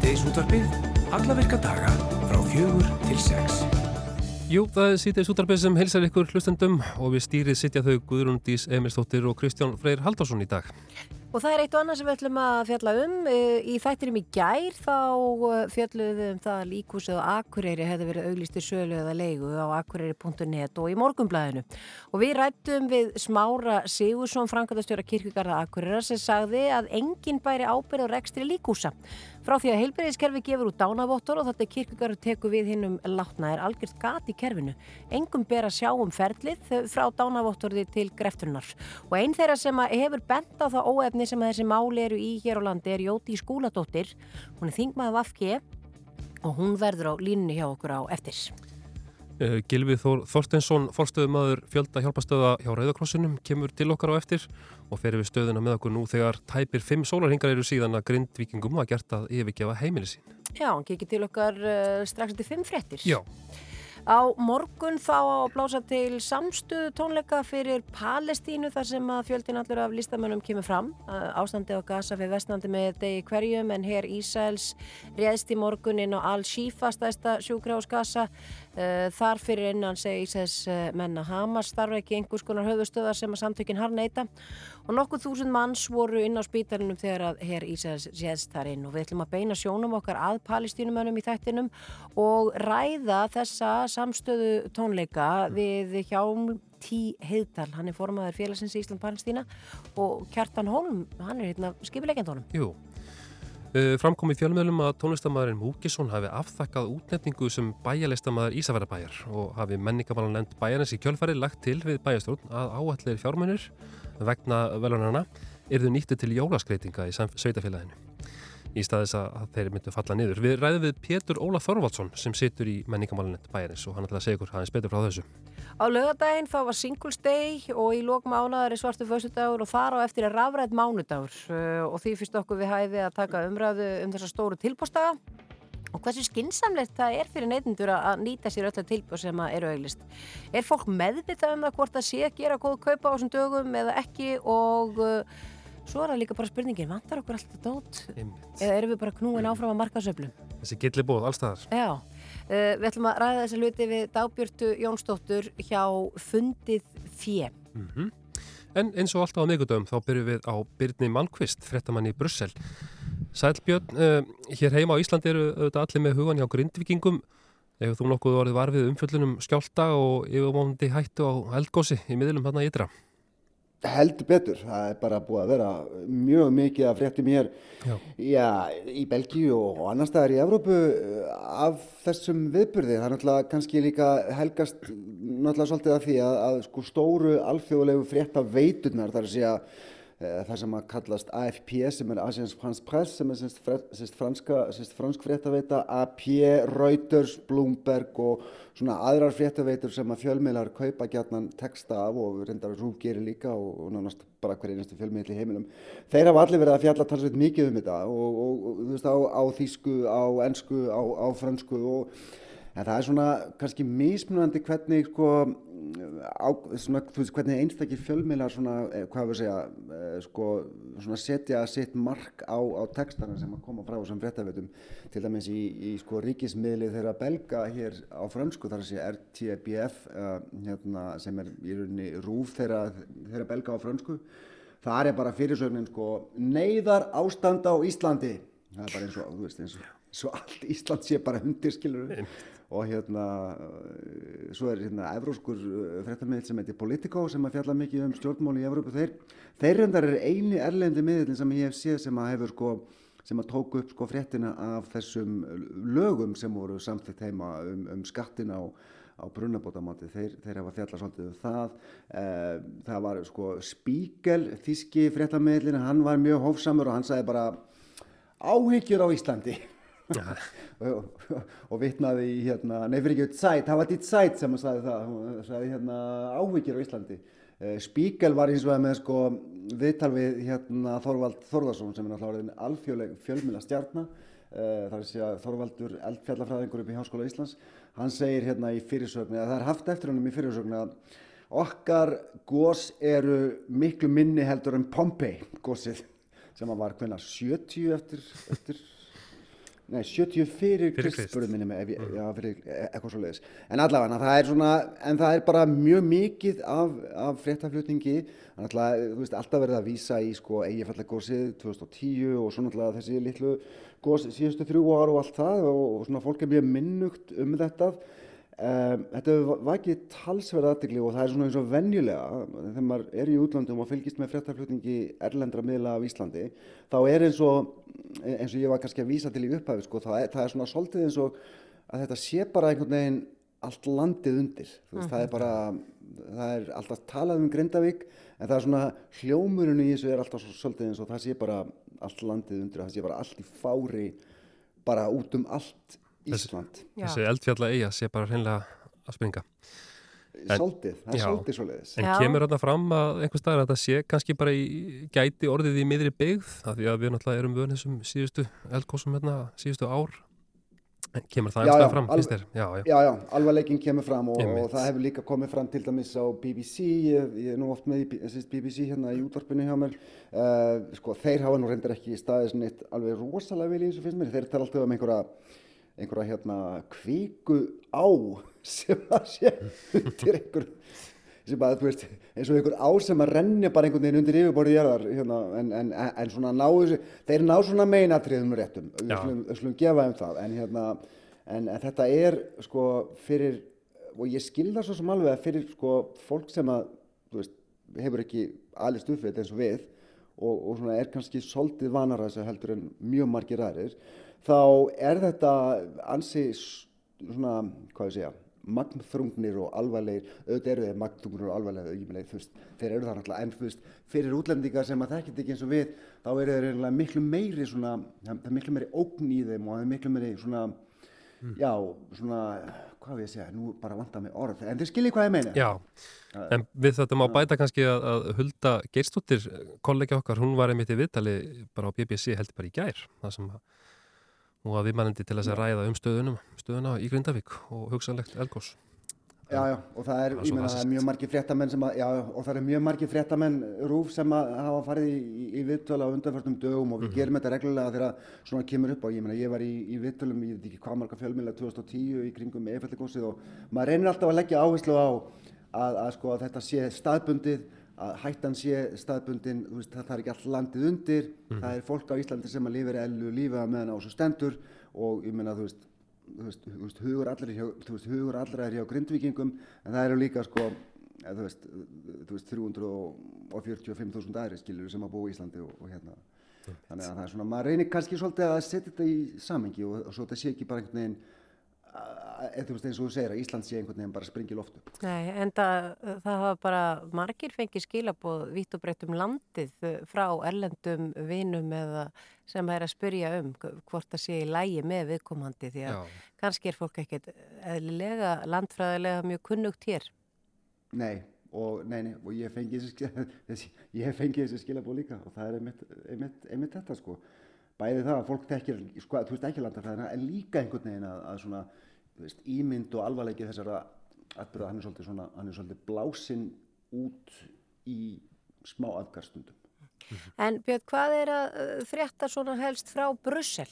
Síðdeis útvarpið, alla virka daga frá fjögur til sex. Jú, það er síðdeis útvarpið sem heilsar ykkur hlustendum og við stýrið sittja þau Guðrundís Emilstóttir og Kristján Freyr Haldarsson í dag. Og það er eitt og annað sem við ætlum að fjalla um. Eh, Í þættinum í gær þá eh, fjalluðum við um það að líkúsið á Akureyri hefði verið auglisti sölu eða leigu á akureyri.net og í morgumblæðinu. Og við rættum við Smára Sigursson, frangatastjóra kirkugarða Akureyra sem sagði að enginn bæri ábyrð og rekstri líkúsa. Frá því að heilbreyðiskerfi gefur út dánavottor og þetta kirkugarður tekur við hinn um látna er algjört gat í kerfinu. Engum ber að sjá um ferlið frá dánavottorði til greftunar. Og einn þeirra sem að hefur bent á það óefni sem að þessi máli eru í hér á landi er Jóti Skúladóttir. Hún er þingmaður Vafki og hún verður á línunni hjá okkur á eftir. Uh, Gilvi Þór Þorstensson, fórstöðumadur fjölda hjálpastöða hjá Rauðakrossunum, kemur til okkar á eftir og fer við stöðuna með okkur nú þegar tæpir fimm sólarhingar eru síðan að grindvikingum að gert að yfirgefa heimili sín. Já, hann kikið til okkar uh, strax til fimm fréttir. Já. Á morgun þá á að blása til samstöðu tónleika fyrir Palestínu þar sem að fjöldin allur af listamönnum kemur fram. Ástandi á Gaza fyrir vestnandi með degi hverjum en hér Ísæls réðst í morgun inn á Al-Shifa stæsta sjúkra ás Gaza. Þar fyrir innan segi Ísæls menna Hamas starf ekki einhvers konar höfustöðar sem að samtökinn har neyta og nokkuð þúsund manns voru inn á spítalinum þegar að hér Ísæls réðst þar inn. Og við ætlum að beina sjónum okkar að palestínumönnum í þættinum og ræða þessa samstöðu tónleika við hjálm Tí Heiðdal, hann er formaður félagsins í Ísland-Palestína og Kjartan Holm, hann er hérna skipilegjandónum. Jú, framkom í fjölmiðlum að tónlistamæðurinn Múkisson hafi afþakkað útnefningu sem bæjarleistamæður Ísafærabæjar og hafi menningamálan nefnd bæjarins í kjölfæri lagt til við bæjarstjórn að áallir fjármunir vegna velunarna erðu nýttu til jólaskreitinga í sveitafélaginu í staðis að þeir myndu falla niður. Við ræðum við Pétur Óla Þorvaldsson sem situr í menningamálinett bæjarins og hann ætla að segja ykkur aðeins betur frá þessu. Á lögadaginn þá var Singles Day og í lók mánuðar er svartu föstudagur og þar á eftir er rafræð mánudagur og því fyrst okkur við hæði að taka umræðu um þessa stóru tilbústaga og hversu skinsamlegt það er fyrir neytindur að nýta sér öll að tilbúð sem eru auglist. Er fólk meðvitað um það hvort það sé að gera góð kaupa á þessum dögum eða ekki og Svo er það líka bara spurningin, vantar okkur alltaf dót? Einmitt. Eða erum við bara knúin áfram að marka söflum? Þessi gilli bóð allstaðar. Já, uh, við ætlum að ræða þessi hluti við Dagbjörtu Jónsdóttur hjá Fundið Fjö. Mm -hmm. En eins og alltaf á miðgudöfum þá byrjum við á Byrni Malmqvist, frettamann í Brussel. Sælbjörn, uh, hér heima á Íslandi eru auðvitað allir með hugan hjá grindvikingum. Eða þú nokkuð orðið varfið umfjöllunum skjálta og yfirmóndi hættu á eldgósi í miðlum hann að ytra? Heldur betur, það er bara búið að vera mjög mikið að fréttum hér já. Já, í Belgíu og annar staðar í Evrópu af þessum viðburði, það er náttúrulega kannski líka helgast náttúrulega svolítið af því að, að sko stóru alþjóðlegu frétta veiturnar þar að segja það sem að kallast AFP sem er Asians France Press sem er sérst franska, fransk fréttaveita AP, Reuters, Bloomberg og svona aðrar fréttaveitur sem að fjölmiðlar kaupa gætnan texta af og reyndar að rúf gerir líka og, og nánast bara hver einasta fjölmiðl í heiminum. Þeir hafa allir verið að fjalla talsveit mikið um þetta og, og, og þú veist á, á þýsku, á ennsku, á, á fransku og en það er svona kannski mismunandi hvernig sko, á, svona, veist hvernig einstakir fjölmiðlar eh, við eh, sko, setja sitt mark á, á textana sem að koma frá sem fréttavitum til dæmis í, í sko ríkismiðli þeirra belga hér á fransku þar segja RTBF uh, hérna, sem er í rauninni rúf þeirra, þeirra belga á fransku það er bara fyrirsögnin sko neyðar ástand á Íslandi. Það er bara eins og, þú veist, eins og svo allt Ísland sé bara hundir skilur og hérna svo er hérna evróskur frettarmiðl sem heitir Politico sem að fjalla mikið um stjórnmóli í Evrópu. Þeir, þeir reyndar er eini erlendi miðlinn sem ég hef séð sem að hefur sko sem að tóku upp sko fréttina af þessum lögum sem voru samþitt heima um, um skattin á á brunnabótamáti, þeir, þeir hafa fjallað svolítið um það, eh, það var sko Spíkel, þíski fréttamiðlin, hann var mjög hófsamur og hann sagði bara áhyggjur á Íslandi og, og vittnaði í hérna, nefnir ekki auðvitað sætt, það var ditt sætt sem að sagði það, hann sagði hérna áhyggjur á Íslandi. Spíkel var eins og það með sko viðtal við hérna Þorvald Þorðarsson sem er náttúrulega alþjóðleg fjölmjöla stjarnar, þar er sér að Þorvaldur eldfjallafræðingur upp í Háskóla Íslands, hann segir hérna í fyrirsögnu, að það er haft eftir hann um í fyrirsögnu að okkar gós eru miklu minni heldur en Pompei gósið sem var hvernig 70 eftir, eftir Nei, 70 fyrir Fyrir Krist, Krist. spurði minni mig, ef ég, já, fyrir e- eitthvað svo leiðis. En allavega, það er svona, en það er bara mjög mikið af, af fréttaflutningi, að, þú veist, alltaf verið að vísa í, sko, eigifallagósið 2010 og svona alltaf þessi litlu gós síðustu þrjú ár og allt það og, og svona fólk er mjög minnugt um þetta. Um, þetta hefur vakið talsverð aðtegli og það er svona eins og venjulega þegar maður er í útlandum og fylgist með fréttaflutningi erlendra miðla af Íslandi þá er eins og eins og ég var kannski að vísa til í upphafi sko, það, það er svona svolítið eins og að þetta sé bara einhvern veginn allt landið undir. Veist, það er bara það er alltaf talað um Grindavík en það er svona hljómurinn í þessu er alltaf svo, svolítið eins og það sé bara allt landið undir það sé bara allt í fári bara út um allt Ísland Já. Þessi eldfjalla eiga sé bara hreinlega að springa. Svolítið, það er svolítið svoleiðis En Já. kemur þarna fram að einhvers staðar að þetta sé kannski bara í gæti orðið í miðri byggð af því að við náttúrulega erum vön þessum síðustu eldkosum hérna síðustu ár en kemur það já, staðar fram, finnst þér? Já, já, Já, já, alvarleikin kemur fram og, og það hefur líka komið fram til dæmis á BBC, ég, ég er nú oft með BBC hérna í útvarpinu hjá mér, uh, sko þeir hafa nú reyndar ekki staðið svona eitt alveg rosalega vel í þessu finnst mér, þeir tala alltaf um einhverja, einhverja hérna kvíku á sem að sé undir einhver, sem að þú veist, eins og einhver á sem að renni bara einhvern veginn undir yfirborðið jarðar hérna, en, en, en svona ná þessu, þeir ná svona meinatriðum réttum, við við skulum gefa um það, en hérna, en, en þetta er sko fyrir, og ég skil það svo sem alveg að fyrir sko fólk sem að, veist, hefur ekki við þetta eins og við og, og svona er kannski soldið vanar að þessu heldur en mjög margir aðrir, þá er þetta ansi svona, hvað ég segja, magnþrungnir og alvarlegir, auðvitað eru þeir magnþrungnir og alvarlegir, ég meina, þú veist, þeir eru það náttúrulega, en þú veist, fyrir útlendingar sem að þekkit ekki eins og við, þá eru þeir eiginlega miklu meiri svona, það er miklu meiri ógn í þeim og það er miklu meiri svona, já, svona, hvað við segja, nú bara vantar mig orð, en þeir skiljið hvað ég meina. já. En við þetta má bæta kannski að, að Hulda Geirstóttir, kollegi okkar, hún var einmitt í viðtali bara á BBC heldur bara í gær, það sem að hún var viðmælindi til þess að ræða um stöðunum, stöðuna í Grindavík og hugsanlegt elgós. Já, já, og það er, ég svo meina, það er mjög margir fréttamenn sem að, já, og það er mjög margir fréttamenn rúf sem að hafa farið í, í, í viðtölu á undanförnum dögum og við gerum þetta reglulega þegar svona kemur upp á, ég meina, ég var í, í viðtölum, ég veit ekki hvað marga fjölmjöla 2010 í kringum eifallegósið og maður reynir alltaf að leggja áherslu á að, að sko að þetta sé staðbundið, að hættan sé staðbundin, veist, það er ekki allt landið undir, það er fólk á Íslandi sem að lifir ellu lífi að meðan á svo stendur. Og ég meina, þú veist, þú veist, hugur allir er hjá, allra er hjá grindvíkingum. En það eru líka sko eða, þú veist, veist 345.000 aðri skilur sem að búa í Íslandi og, og hérna. Þannig að það er svona, maður reynir kannski svolítið að setja þetta í samengi og, og svo þetta sé ekki bara einhvern veginn eða þú veist eins og þú segir að Ísland sé einhvern veginn bara springi loftu Nei, en það, það hafa bara margir fengið skilaboð vitt og breytt um landið uh, frá erlendum vinum eða sem er að spyrja um hvort það sé í lægi með viðkomandi því að Já. kannski er fólk ekkert eðlilega landfræðilega mjög kunnugt hér. Nei, og, nei, nei, og ég fengi þessi, sk- þessi, hef fengið þessi skilabóð líka og það er einmitt, einmitt, einmitt þetta sko. Bæði það að fólk tekir, sko, þú veist ekki landafræðina, en líka einhvern veginn að, að svona, þú veist, ímynd og alvarleiki þessara atbyrða, hann er svolítið svona, hann er svolítið blásinn út í smá afgarstundum. En Björn, hvað er að frétta svona helst frá Brussel?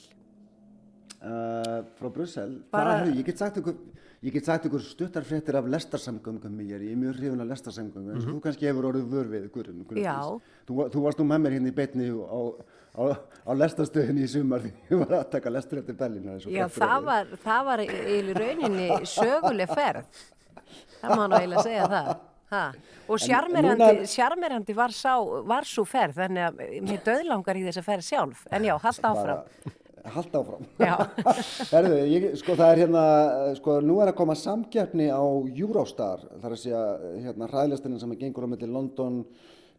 Uh, frá Brussel, Bara- ég get sagt ykkur, ég get sagt ykkur stuttarfréttir af lestarsamgöngum ég er, ég er mjög hrifun af lestarsamgöngum eins og þú kannski hefur orðið vör við Guðrún Já. þú, þú varst nú með mér hérna í beitni á, á, á lestarstöðinni í sumar því ég var að taka lestur eftir Berlín Já, það var, það var í rauninni söguleg ferð. Það má nú eiginlega segja það. Ha. Og sjarmerandi, var, sá, var svo ferð, þannig að mér döðlangar í þess að ferð sjálf. En já, halda áfram. Haldt áfram. Já. Herðu, ég, sko það er hérna sko nú er að koma samkeppni á Eurostar þar að segja hérna hræðlistinin sem gengur á milli London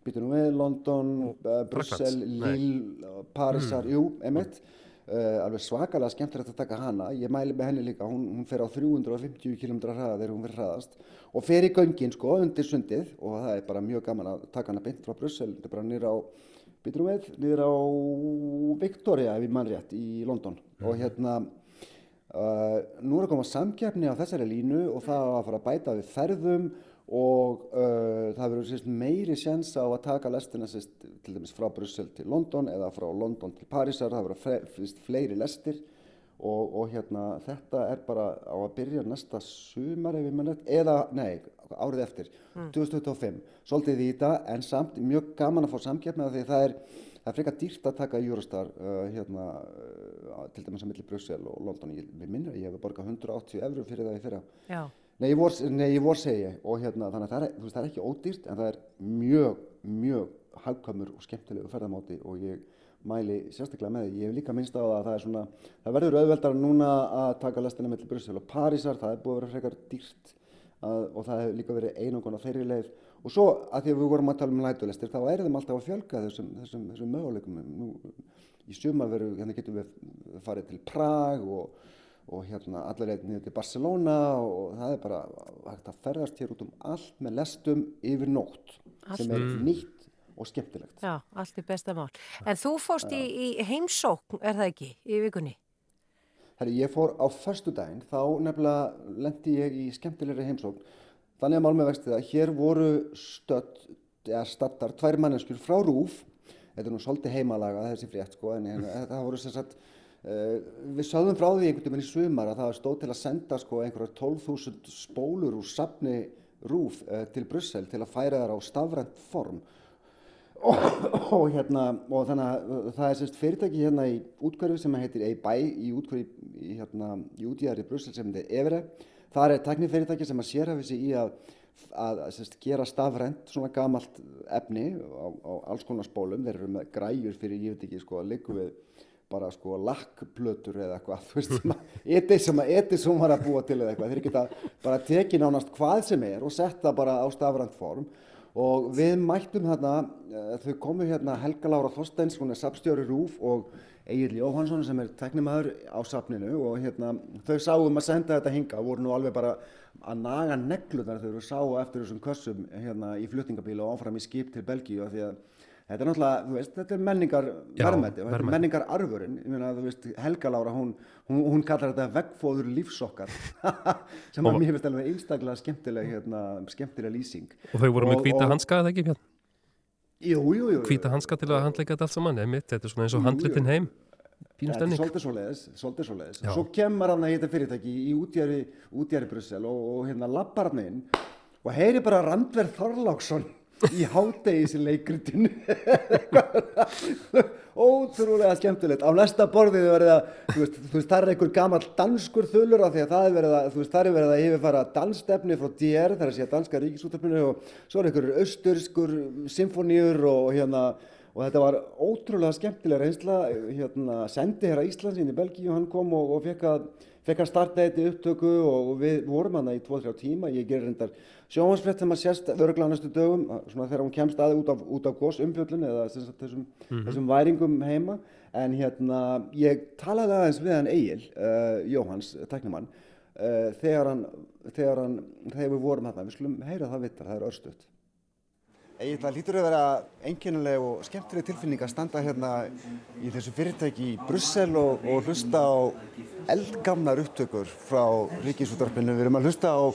býtur nú við, London, uh, Brussel. Lille, Parísar, jú, emitt uh, alveg svakalega skemmtilegt að taka hana. Ég mæli með henni líka, hún, hún fer á 350 km hraða þegar hún fer hraðast. Og fer í göngin sko undir sundið og það er bara mjög gaman að taka hana beint frá Brussel, þetta er bara nýra á býtur við, niður á Victoria ef ég mann rétt í London. Og hérna uh, nú er að koma samkeppni á þessari línu og það á að fara að bæta við ferðum og uh, það verður meiri sjens á að taka lestina sérst, til dæmis frá Brussel til London eða frá London til Parísar, það verður fleiri lestir og, og hérna þetta er bara á að byrja næsta sumar ef ég mann eða, nei, árið eftir, 2025 svolítið í þetta en samt mjög gaman að fá samkeppni því það er Það er frekar dýrt að taka Eurostar uh, hérna, uh, til dæmis að milli Brussel og London. Ég, ég minna, ég hef borgað 180 eurur fyrir það í fyrra. Já. Nei, ég vor, nei, ég vor segi ég og hérna, þannig að það er, veist, það er ekki ódýrt en það er mjög, mjög hagkamur og skemmtilegu ferðamáti og ég mæli sérstaklega með því. Ég hef líka minnst á það að það er svona, það verður auðveldar núna að taka lestina milli Brussel og Parísar, það er búið að vera frekar dýrt að, og það hefur líka verið einangon á þeirri leið. Og svo að því að við vorum að tala um lætulestir þá er þeim alltaf að fjölga þessum, þessum, þessum möguleikum. Nú í sumar veru, hérna getum við farið til Prag og, og hérna allar einn niður til Barcelona og það er bara hægt að ferðast hér út um allt með lestum yfir nótt sem er nýtt og skemmtilegt Já, allt er besta mál. En þú fórst í, í heimsókn, er það ekki, í vikunni? Herri, ég fór á förstu daginn, þá nefnilega lendi ég í skemmtilegri heimsókn. Þannig að mál með vextið að hér voru stödd, eða staddar, tvær manneskjur frá Rúf. Þetta er nú svolítið heimalaga þessi frétt, sko, en það voru sem sagt, uh, við sögðum frá því einhvern veginn í sumar að það stóð til að senda sko einhverjar 12.000 spólur úr safni Rúf uh, til Brussel til að færa þær á stafrænt form. Og, og, hérna, og þannig að það er sérst fyrirtæki hérna í útkverfi sem heitir A-Buy í útkverfi í, hérna, í útíðar í Brussel sem heitir Evere. Það er teknifyrirtæki sem að sér hafi sig í að, að sérst, gera stafrænt svona gamalt efni á, á alls konar spólum. Þeir eru með græjur fyrir, ég veit ekki, sko, að liggum við bara sko lakkplötur eða eitthvað, þú veist, sem að etið sem að etið sem var að búa til eða eitthvað. Þeir geta bara tekið nánast hvað sem er og setta bara á stafrænt form og við mættum þarna, uh, þau komu hérna Helga Lára Þorsteins, hún er sapstjóri Rúf og Egil Jóhansson sem er teknimaður á sapninu og hérna þau sáum að senda þetta hinga og voru nú alveg bara að naga neglunar þau sáu eftir þessum kössum hérna í flutningabíla og áfram í skip til Belgíu því að þetta er náttúrulega, þú veist, þetta er menningar verðmætti og þetta er menningar arfurinn, ég meina, þú veist, Helga Lára, hún, hún, hún kallar þetta veggfóður lífsokkar sem Og- að mér finnst alveg einstaklega skemmtileg, hérna, skemmtileg lýsing. Og þau voru með Og- hvíta og- hanska eða ekki, Björn? Jú, jú, jú. Hvíta hanska til að handleika þetta allt saman, einmitt, þetta er svona eins og handlitin heim. Þetta er svolítið svoleiðis, svolítið svoleiðis. Já. Svo kemur hann að þetta fyrirtæki í útjæri, útjæri Brussel og, og hérna lappar hann inn og heyri bara Randverð Þorláksson í hádegis leikritinu. Ótrúlega skemmtilegt. Á næsta borðið verið að, þú veist, þú veist, það er einhver gamall danskur þullur af því að það er verið að, þú veist, það er verið að yfirfara dansstefni frá DR, það er að segja danska ríkisútarpinu og svo er einhver austurskur symfóníur og hérna, og þetta var ótrúlega skemmtilega reynsla hérna, sendi hér að Íslands inn í Belgíu hann kom og, og fekk að fekk að starta þetta upptöku og við vorum hann í 2-3 tíma, ég gerir reyndar sjóhansfrétt sem að sérst örgla á næstu dögum svona þegar hún kemst að út af, út af gos umfjöllun eða sagt, þessum, þessum væringum heima. En hérna ég talaði aðeins við hann Egil uh, Jóhans, teknimann uh, þegar hann þegar, hann, þegar við vorum hann við skulum heyra það vittar, það er örstuðt Egil, það lítur að vera einkennileg og skemmtileg tilfinning að standa hérna í þessu fyrirtæki í Brussel og, og hlusta á eldgamnar upptökur frá Ríkisútarpinu. Við erum að hlusta á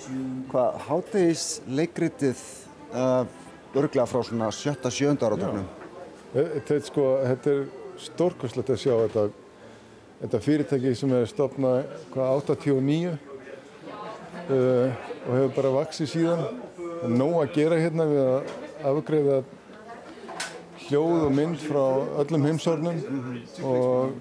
hvað hátegis leikritið uh, örglega frá svona sjötta, sjönda áratöknum. Þetta er, sko, þetta er stórkostlegt að sjá þetta, þetta fyrirtæki sem er stopnað hvað, 89 uh, og hefur bara vaksið síðan. Það er nóg að gera hérna við að afgreiða hljóð og mynd frá öllum heimsórnum og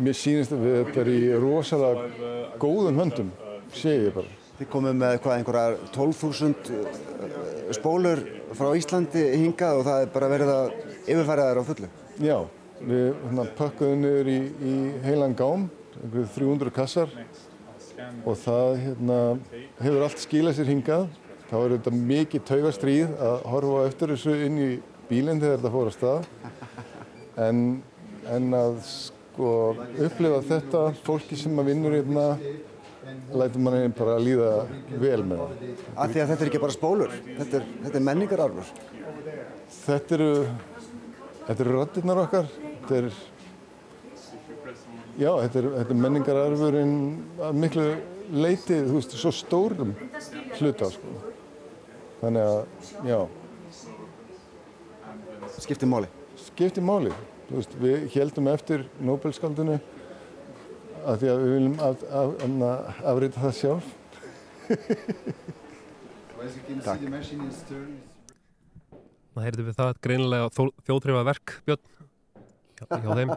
mér sýnist að þetta er í rosalega góðum höndum, sé ég bara. Þið komum með hvað einhverjar 12.000 uh, spólur frá Íslandi hingað og það er bara verið að yfirfæra þær á fullu. Já, við hérna, pakkuðum niður í, í heilan gám, einhverju 300 kassar og það hérna, hefur allt skilað sér hingað. Þá er þetta mikið taugastríð að horfa eftir þessu inn í bílinn þegar þetta fór að stað. En, en að sko, upplifa þetta, fólki sem að vinnur hérna, lætur manni bara að líða vel með það. Af því að þetta er ekki bara spólur, þetta er, þetta er menningararfur. Þetta eru, þetta eru rattirnar okkar, þetta er, já, þetta er, þetta er menningararfurinn að miklu leiti, þú veist, svo stórum hluta, sko. Þannig að, já, Skiptir máli. skiptir máli. Þú veist, við heldum eftir Nobelskaldinu af því að við viljum af, af, af, afrita það sjálf. Takk. Það heyrðum við það greinilega þjóðtreyfa verk Björn hjá, hjá þeim.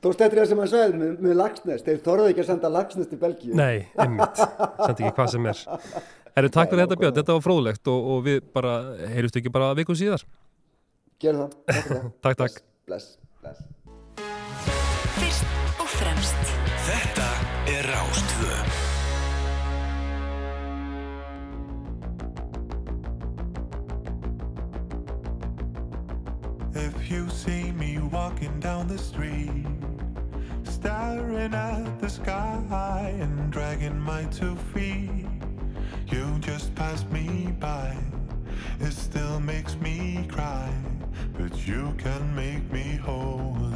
Tókst eftir það sem að sagði með, með lagsnest, þeir þorðu ekki að senda lagsnest til Belgíu. Nei, einmitt, sendi ekki hvað sem er. Erum takk fyrir þetta Björn, þetta var fróðlegt og, og við bara, heyrjumst ekki bara viku síðar. Gerð það. takk, takk. Bless, bless. Fyrst og fremst. Þetta er Rástvö. If you see me walking down the street, staring at the sky and dragging my two feet, just pass me by. It still makes me cry, but you can make me whole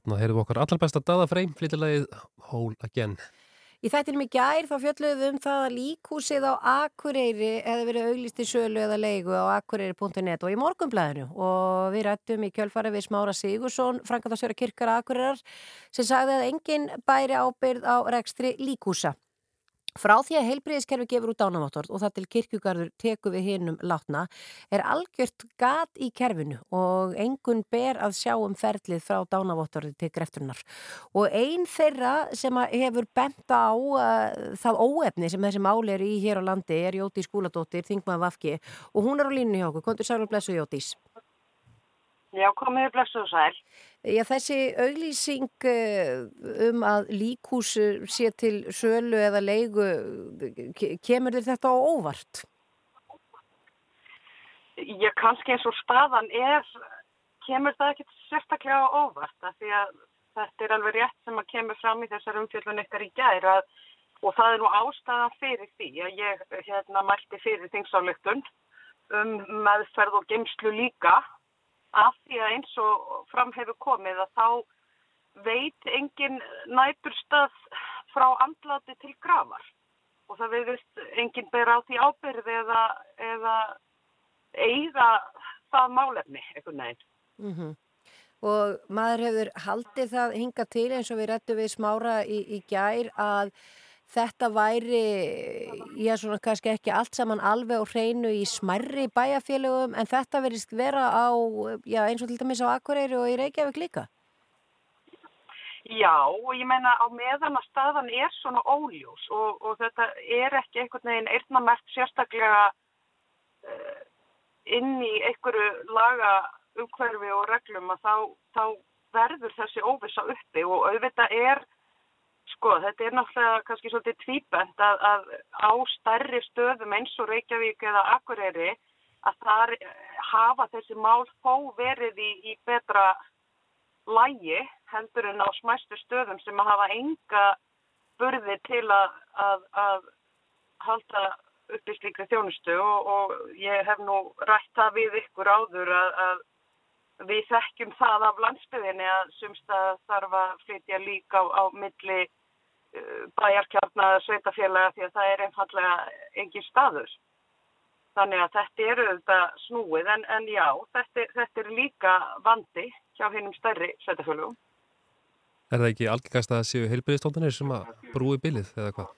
Þarna heyrðum okkar allar besta daðafreim, flytilegið Whole Again. Í þættinum í gær þá fjöldluðum um það að líkúsið á Akureyri hefði verið auglist í sölu eða leigu á akureyri.net og í morgunblæðinu og við rættum í kjölfari við Smára Sigursson, Frankardagsjöra kirkara Akureyrar sem sagði að enginn bæri ábyrð á rekstri líkúsa. Frá því að heilbriðiskerfi gefur út dánaváttorð og það til kirkjugarður teku við hinnum látna er algjört gat í kerfinu og engun ber að sjá um ferlið frá dánaváttorði til greftunar. Og einn þeirra sem hefur bent á uh, það óefni sem þessi máli er í hér á landi er Jótís Skúladóttir, Þingmaður Vafki og hún er á línu hjá okkur. Kondur sæl og blessu Jótís. Já, komiði blessu og sæl. Já, þessi auglýsing uh, um að líkús sé til sölu eða leigu, ke- kemur þér þetta á óvart? Ég kannski eins og staðan er, kemur það ekkert sérstaklega á óvart af því að þetta er alveg rétt sem að kemur fram í þessar umfjöldun ykkar í gær að, og það er nú ástæðan fyrir því að ég hérna mælti fyrir þingsályktun um meðferð og geimslu líka af því að eins og fram hefur komið að þá veit engin næturstað frá andláti til grafar og það veist engin ber á því ábyrði eða, eða eiga það málefni, einhvern veginn. Mm Og maður hefur haldið það hinga til eins og við rettum við smára í, í gær að þetta væri, já svona kannski ekki allt saman alveg og hreinu í smerri bæjarfélögum en þetta verist vera á, já eins og til dæmis á Akureyri og í Reykjavík líka. Já, og ég meina á meðan að staðan er svona óljós og, og þetta er ekki einhvern veginn eirnamert sérstaklega uh, inn í einhverju laga umhverfi og reglum að þá, þá verður þessi óvisa uppi og auðvitað er, sko, þetta er náttúrulega kannski svolítið tvíbent að, að á stærri stöðum eins og Reykjavík eða Akureyri að þar hafa þessi mál þó verið í, í betra lægi heldur en á smæstu stöðum sem að hafa enga burði til að, að, að halda upp í slíkri þjónustu og, og ég hef nú rætt það við ykkur áður að, við þekkjum það af landsbyðinni að sumstað þarf að flytja líka á, á milli bæjarkjarnar sveitafélaga því að það er einfallega engin staður. Þannig að þetta eru þetta snúið en, en já, þetta, þetta er líka vandi hjá hinnum stærri sveitafélagum. Er það ekki algengast að séu heilbyrðistóndanir sem að brúi bilið eða hvað?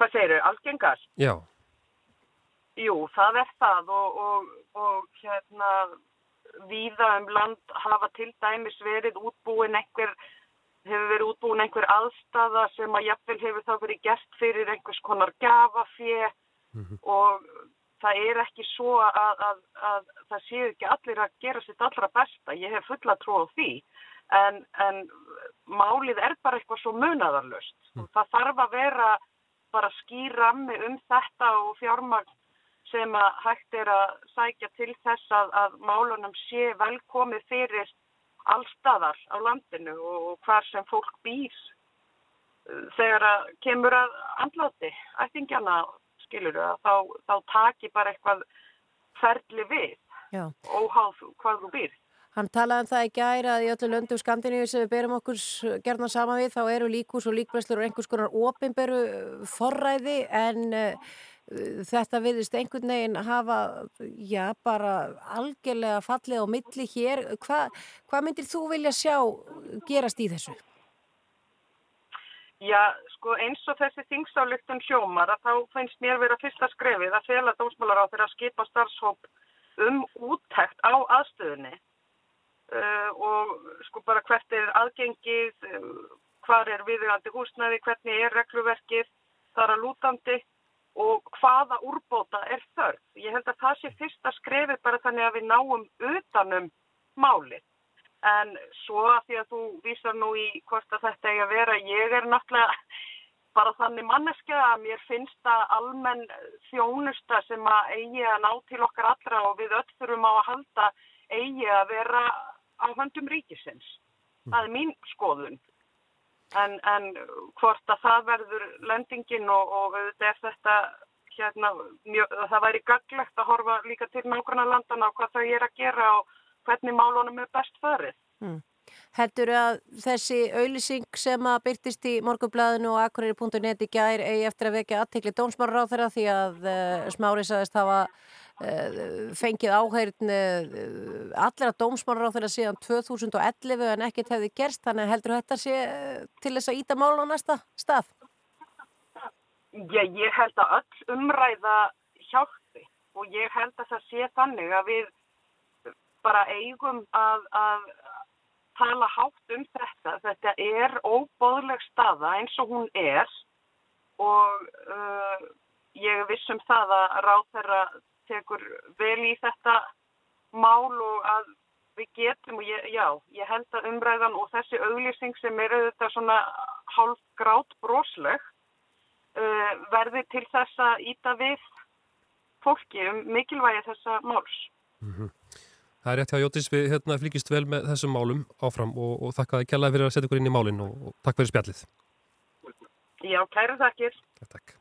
Hvað segir þau? Algengast? Já. Jú, það er það og, og, og hérna víða um land hafa til dæmis verið útbúin einhver, hefur verið útbúin einhver aðstafa sem að jafnvel hefur þá verið gert fyrir einhvers konar gafafið mm -hmm. og það er ekki svo að, að, að það séu ekki allir að gera sitt allra besta, ég hef fulla trú á því en, en málið er bara eitthvað svo munadarlöst mm. það þarf að vera bara skýrammi um þetta og fjármagn sem að hægt er að sækja til þess að, að málunum sé velkomið fyrir allstaðar á landinu og hvar sem fólk býr þegar að kemur að andláti ættingjana skilur að þá, þá taki bara eitthvað ferli við Já. óháð hvað þú býr. Hann talaði um það í gæri að í öllu löndum Skandiníu sem við berum okkur gerna sama við þá eru líkus og líkbreslur og einhvers konar opimberu forræði en uh, þetta viðist einhvern veginn hafa, já, bara algjörlega fallið á milli hér. Hva, hvað myndir þú vilja sjá gerast í þessu? Já, sko eins og þessi þingsályktun hljómar að þá finnst mér vera fyrsta skrefið að fela dómsmálar á þeirra að skipa starfshóp um úttækt á aðstöðunni uh, og sko bara hvert er aðgengið, uh, hvað er viðugandi húsnæði, hvernig er regluverkið, þar að lútandi og hvaða úrbóta er þörf. Ég held að það sé fyrsta skrefið bara þannig að við náum utanum málið. En svo að því að þú vísar nú í hvort að þetta eigi að vera, ég er náttúrulega bara þannig manneska að mér finnst það almenn þjónusta sem að eigi að ná til okkar allra og við öll þurfum á að halda eigi að vera á höndum ríkisins. Það er mín skoðun. En, en hvort að það verður lendingin og, og er þetta hérna, mjög, það væri gaglegt að horfa líka til nákvæmlega landana og hvað þau er að gera og hvernig málunum er best förið. Mm. Heldur að þessi auðlýsing sem að byrtist í morgublaðinu og akkurir.net í gær eigi eftir að vekja aðtekli dómsmárar á þeirra því að uh, smári sagðist hafa fengið áheyrn eh, allra dómsmálar á þeirra síðan 2011 en ekkert hefði gerst þannig heldur þetta sé eh, til þess að íta mál á næsta stað? Já, ég held að öll umræða hjálpi og ég held að það sé þannig að við bara eigum að, að tala hátt um þetta. Þetta er óbóðleg staða eins og hún er og uh, ég vissum það að ráð þeirra tekur vel í þetta mál og að við getum og ég, já, ég held að umræðan og þessi auglýsing sem er auðvitað svona hálf grátt brosleg uh, verði til þess að íta við fólki um mikilvægi þessa máls. Mm -hmm. Það er rétt hjá Jóttis, við hérna, flíkist vel með þessum málum áfram og, og þakka það kjallaði fyrir að setja ykkur inn í málinn og, og takk fyrir spjallið. Já, kæra þakkir. Takk.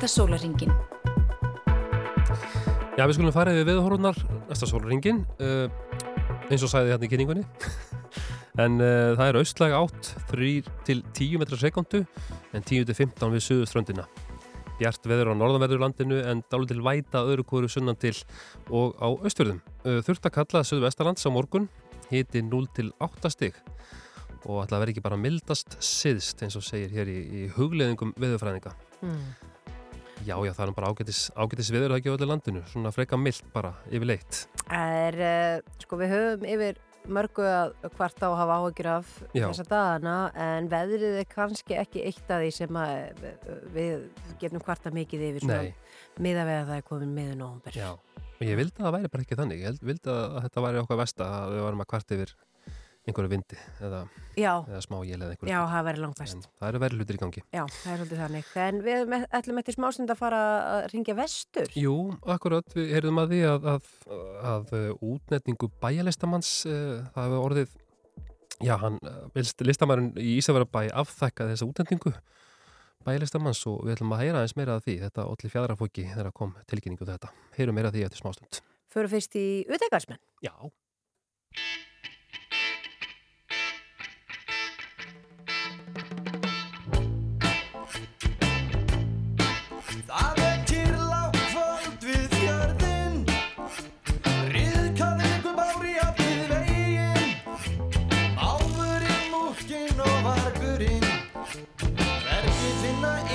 Næsta sólaringin. Já, við skulum fara yfir veðurhorfunar næsta sólaringin uh, eins og sæði hérna í kynningunni en uh, það er austlæg átt 3 til 10 metrar sekundu en 10 til 15 við suðuströndina Bjart veður á norðanverðurlandinu en dálu til væta öðru kóru sunnan til og á austfjörðum. Uh, þurft að kalla Suðvestalands á morgun, hiti 0 til 8 stig og ætla að vera ekki bara mildast siðst eins og segir hér í, í hugleðingum veðurfræðinga. Mm. Já, já, það er bara ágætis, ágætis veður það ekki á öllu landinu, svona freka mild bara yfirleitt. Það er, uh, sko við höfum yfir mörgu að hvart á að hafa áhyggjur af þessa dagana en veðrið er kannski ekki eitt af því sem að uh, við getum hvarta mikið yfir við að það er komin miður nóvumber. já. Og ég vildi að það væri bara ekki þannig, ég vildi að þetta væri okkar versta að við varum að kvart yfir einhverju vindi eða, eða smá jél eða einhverju. já, það verður langt En best. það eru verið hlutir í gangi. Já, það er svolítið þannig. En við ætlum- eftir smástund að fara að ringja vestur. Jú, akkurat, við heyrðum að því að, að, að uh, útnetningu bæjalistamanns, uh, það hefur orðið, já, hann, uh, listamærin í Ísafjörðabæ afþekkaði þessa útnetningu bæjalistamanns og við ætlum að heyra aðeins meira af því, þetta olli fjadrafóki þegar kom tilkynningu um þetta. Heyrum meira af því eftir smástund. Förum fyrst í utegarsmenn. Já. midnight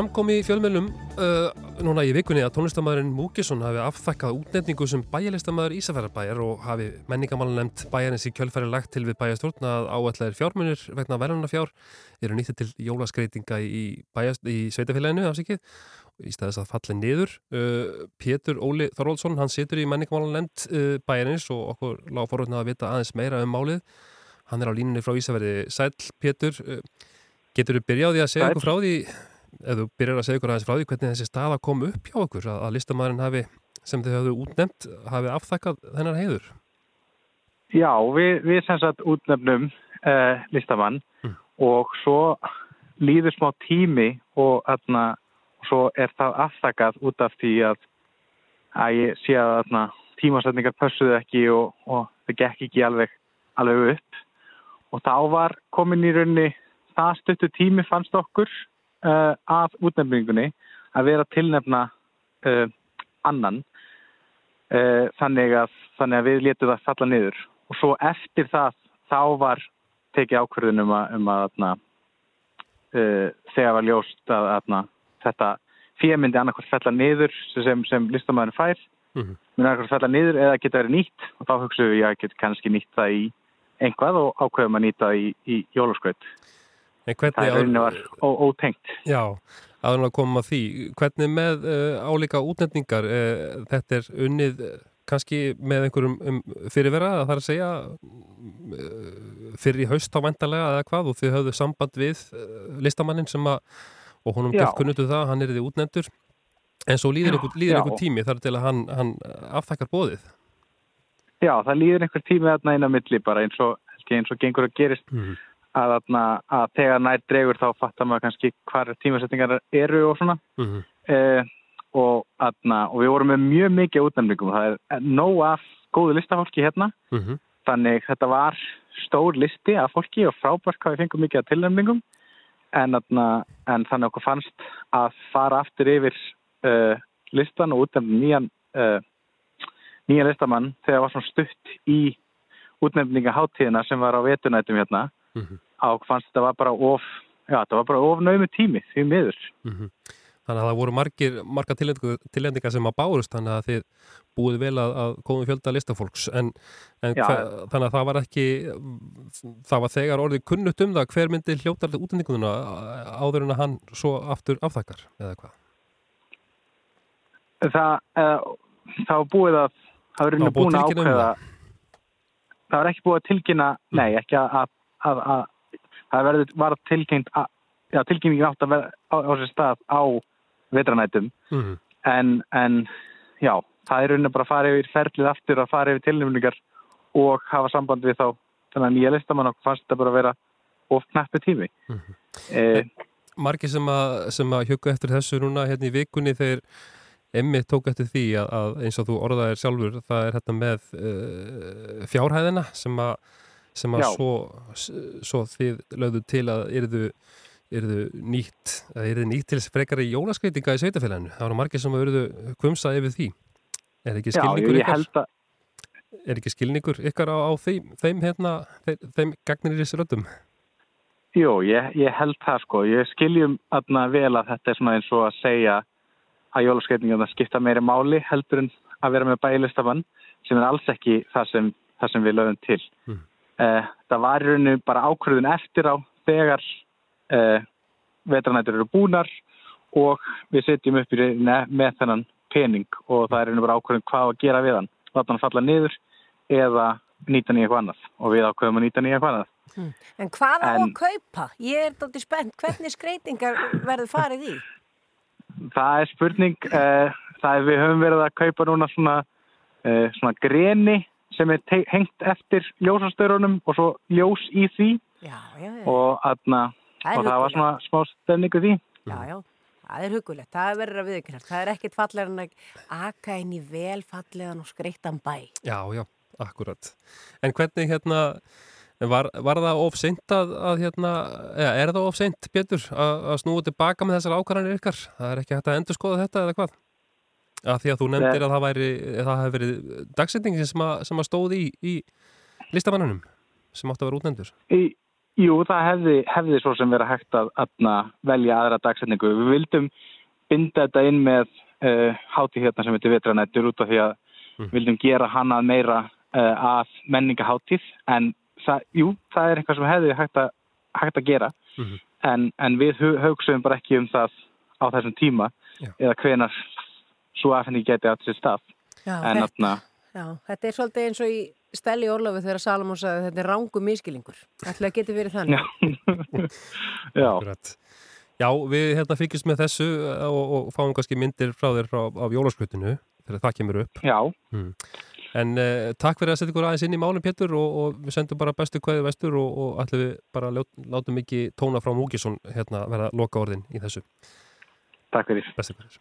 Framkom í fjölmjölum uh, núna í vikunni að tónlistamæðurinn Múkisson hafi afþakkað útnefningu sem bæjarlistamæður Ísafjörðarbæjar og hafi menningamálan nefnt bæjarins í kjölfæri lagt til við bæjarstjórn að áætlaðir fjármunir vegna verðunarfjár eru nýttið til jólaskreitinga í, í sveitafélaginu afsikið í staðis að falla niður. Uh, Pétur Óli Þorvaldsson, hann situr í menningamálan nefnt uh, bæjarins og okkur lág forvöldna að vita aðeins meira um málið. Hann er á línunni frá Ísafjörði. Sæl, Pétur, uh, getur þú byrjaði að segja ykkur frá því, eða þú byrjar að segja ykkur aðeins frá því, hvernig þessi staða kom upp hjá okkur, að, að listamæðurinn hafi, sem þau hafðu útnefnt, hafi afþakkað þennan heiður? Já, við, við sem sagt útnefnum uh, listamann og svo líður smá tími og þarna, svo er það aftakað út af því að, að ég sé að þarna, tímasetningar pössuðu ekki og, og það gekk ekki alveg, alveg upp og þá var komin í raunni það stuttu tími fannst okkur uh, af útnefningunni að vera tilnefna uh, annan uh, þannig, að, þannig að við letum það falla niður og svo eftir það þá var tekið ákvörðun um að, um að atna, uh, þegar var ljóst að atna, þetta fjömyndi annarkvært fella niður sem, sem listamæðurinn fær Mhm. mun annarkvært fella niður eða geta verið nýtt og þá hugsaum við að get kannski nýtt það í einhvað og ákveðum að nýta það í, í jólaskraut. En Það hvernig er var ótengt. Já, aðeins að koma að því. Hvernig með uh, álíka útnefningar, uh, þetta er unnið uh, kannski með einhverjum um, fyrirvera, það er að segja uh, fyrir í haust á vendalega eða hvað og þið höfðu samband við listamannin sem að, og honum gett kunnutu það, hann er þið útnefndur, en svo líður einhver, tími þar til að hann, hann afþakkar bóðið. Já, það líður einhver tími þarna inn á milli bara eins og, eins og gengur að gerist Mhm. Að, þarna, að þegar nær dregur þá fattar maður kannski hvar tímasetningar eru og svona. Mhm. eh, og, þarna, og við vorum með mjög mikið útnefningum. Það er nóg af góðu listafólki hérna. Mhm. þannig þetta var stór listi af fólki og frábært hvað við fengum mikið af tilnefningum. En, þarna, en þannig okkur fannst að fara aftur yfir uh, listan og útnefna nýjan uh, nýjan listamann þegar var svona stutt í útnefningaháttíðina sem var á vetunætum hérna Mhm. á fannst þetta var bara of já, þetta var bara of naumi tími því miður Mhm. Þannig að það voru margir, margar tilendingar sem að bárust þannig að þið búið vel að, að komum fjölda listafólks en, en Já. hver, þannig að það var ekki það var þegar orðið kunnutt um það hver myndi hljótar útendingununa áður en að hann svo aftur afþakkar eða hvað? það, uh, það var búið að það var Það búið að að tilkynna um ákveða það var ekki búið að tilkynna nei, ekki að, að, að, að það verður, var tilkynnt að, já, tilkynningin átt að vera á, á sér stað á vetranætum Mhm. en, en já, það er rauninni bara að fara yfir ferlið aftur að fara yfir tilnefningar og hafa samband við þá þennan nýja listamann og fannst þetta bara að vera of knappi tími Mhm. eh, Margir sem að, að hjöggu eftir þessu núna hérna í vikunni þeir Emmi tók eftir því að, að eins og þú orðaðir sjálfur það er hérna með uh, fjárhæðina sem að, sem að Já. svo, svo þið lögðu til að yrðu, yrðu nýtt að yrðu nýtt til frekari jólaskreitinga í sveitafélaginu. Það voru margir sem að yrðu kvumsa yfir því. Er ekki já, skilningur ég ykkar, held að er ekki skilningur ykkar á, á þeim, þeim hérna, þeim, þeim gagnir í þessu röddum? Jú, ég, ég held það sko. Ég skiljum aðna vel að þetta er svona eins og að segja að jólaskeitingarna skipta meiri máli heldur en að vera með bælistafann sem er alls ekki það sem, það sem við lögum til. Mm. Eh, það var í rauninu bara ákvörðun eftir á þegar eh, vetranætur eru búnar og við setjum upp í rauninni með þennan pening og það er í rauninu bara ákvörðun hvað að gera við hann. Láta hann falla niður eða nýta nýja eitthvað annað og við ákvörðum að nýta nýja eitthvað annað. En hvað á En- að kaupa? Ég er dóttir spennt. Hvernig skreitingar verður farið í? Það er spurning, uh, það er við höfum verið að kaupa núna svona, uh, svona greni sem er hengt eftir ljósastörunum og svo ljós í því Já, já, já. og, atna, Það og það var svona smá stefningu því. Já, já. Það er hugulegt. Það verður að viðkynast. Það er ekkit fallegur en að aka inn í vel fallegan og skreittan bæ. Já, já, akkurat. En hvernig hérna, var, var það of seint að, að hérna, eða er það of seint, Pétur, að, að snúa tilbaka með þessar ákvarðanir ykkar? Það er ekki hægt að endur skoða þetta eða hvað? Að því að þú nefndir að það væri, það hefði verið dagsetningin sem að, sem að stóði í, í listamannunum sem átti að vera útnendur. Jú, það hefði, hefði svo sem verið hægt að atna, velja aðra dagsetningu. Við vildum binda þetta inn með uh, hátíð hérna sem heitir Vetranættur út af því að við vildum gera hana meira uh, af menningahátíð en það, jú, það er eitthvað sem hefði hægt að, hægt að gera Mhm. en, en við hugsaum bara ekki um það á þessum tíma Já. eða hvenar svo afhengi geti átt sér stað Já, en atna, já, þetta er svolítið eins og í Stelli Orlofi þegar Salomón sagði þetta er rángu miskilingur. Ætli að geti verið þannig. Já. Akkurat. Já, við hérna fylgjast með þessu uh, og, og fáum kannski myndir frá þér frá, af jólaskrutinu þegar það kemur upp. Já. Mm. En uh, takk fyrir að setja ykkur aðeins inn í málum Pétur og, og við sendum bara bestu kvæði vestur og, og ætlum við bara lát, látum ekki tóna frá Múkisson hérna verða loka orðin í þessu. Takk fyrir. Bestu kvæðis.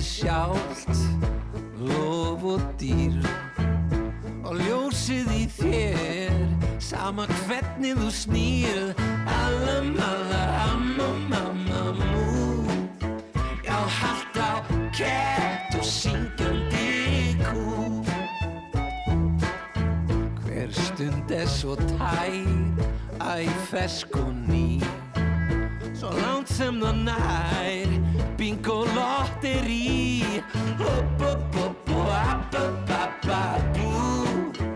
Lífið sjálft, lof og dýr Og ljósið í þér, sama hvernig þú snýr Allam, alla, amma, mamma, mú. Já, haldt á kett og syngjandi kú. Hver stund er svo tær, æ, fersk og ný Svo langt sem það nær Bingo lotteri Hopp, hopp, hopp, hopp, hopp, hopp, hopp, bú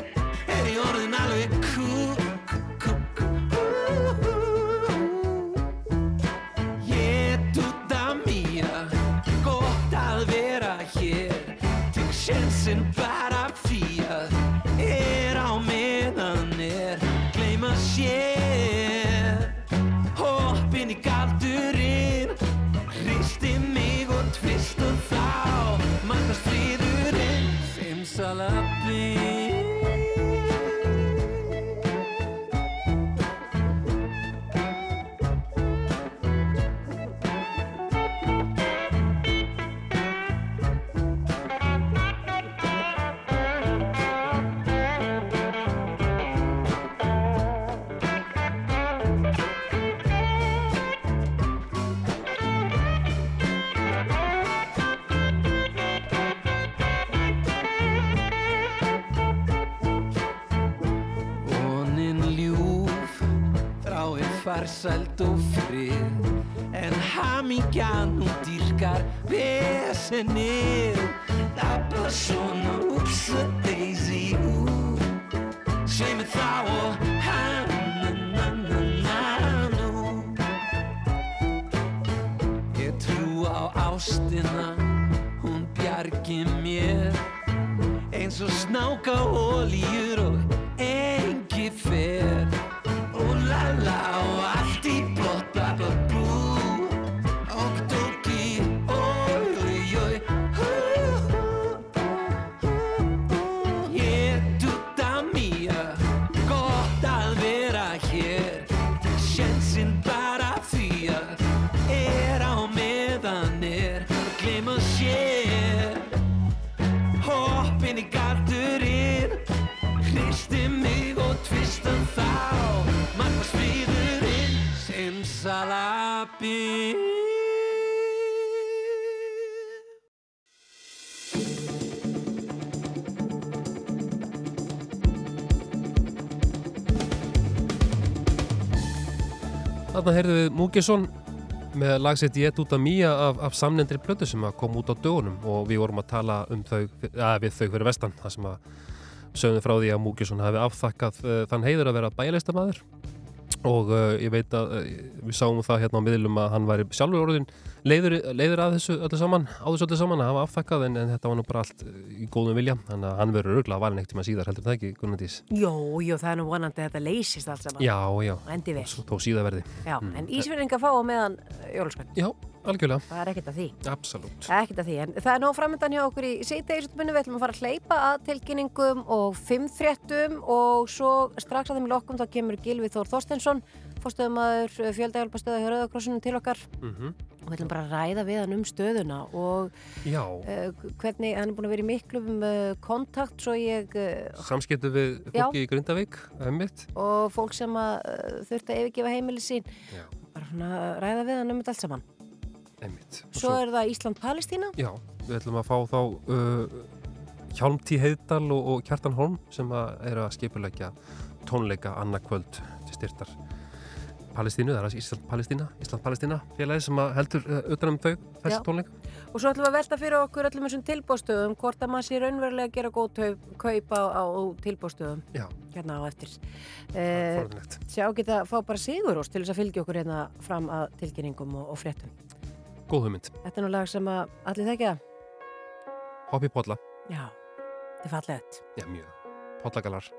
I'll be. Þráir farsæld og frið En hamingjan hún dýrkar er bara svona Ups a daisy ú Svei mig þá og hann na, na, na, nú. Ég trú á ástina Hún bjargi mér eins og snáka ólíur og engi Þarna heyrðum við Múkisson með lagsitt Ég út af Mía af, samnendri plötu sem kom út á dögunum og við vorum að tala um þau, að við þau fyrir vestan það sem að sögum frá því að Múkisson hafi afþakkað uh, þann heiður að vera bæjarleistamæður og uh, ég veit að uh, við sáum það hérna á miðlum að hann væri sjálfur orðin leiður, leiður að þessu öllu saman á þessu öllu saman að hafa afþakkað en, en þetta var nú bara allt uh, í góðum vilja. Þannig að hann verður örgulega valin eitt tíma síðar heldur það ekki Gunnardís Jó, jó, það er nú vonandi að þetta leysist allt saman. Já, já, þó síðar verði Já, en Ísverðinga fá meðan jólaskvætt. Já, algjörlega. Það er ekkert að því. Absolutt. Ekkert að því, en það er nóg framöndan hjá okkur í síðdegisutbunni, við ætlum að fara að hleypa að tilkynningum og fimmfréttum og svo strax að þeim lokkum þá kemur Gilvi Þór Þorstensson, fórstöðumæður fjöldægjálpastöða hjá Rauðakrossinu til okkar. Mm og við ætlum bara að ræða við hann um stöðuna og Já, uh, hvernig hann er búin að vera í miklum uh, kontakt svo ég uh, samskiptu við Já. fólki í Grindavík einmitt. og fólk sem að uh, þurft að yfirgefa heimili sín Já. bara svona að ræða við hann um þetta allt saman einmitt. Og svo er það Ísland-Palestína Já, við ætlum að fá þá uh, Hjálmtí Heiðdal og, og Kjartan Holm sem að eru að skipulegja tónleika annarkvöld til styrtar Palestínu, það er Ísland-Palestína Ísland-Palestína félagi sem heldur uh, utanum þau þessi Já. tónleika Og svo ætlum við að velta fyrir okkur öllum þessum tilbóðstöðum hvort að maður sé raunverulega að gera góð tau- kaup á, á tilbóðstöðum hérna á eftir. Eh, sjá geta að fá bara sigurós til þess að fylgja okkur hérna fram að tilkynningum og, og fréttum. Góð hugmynd, Þetta er nú lag sem að allir þekkja. Hoppi Podla Já, þetta er fallegt. Já, mjög, Podlagalar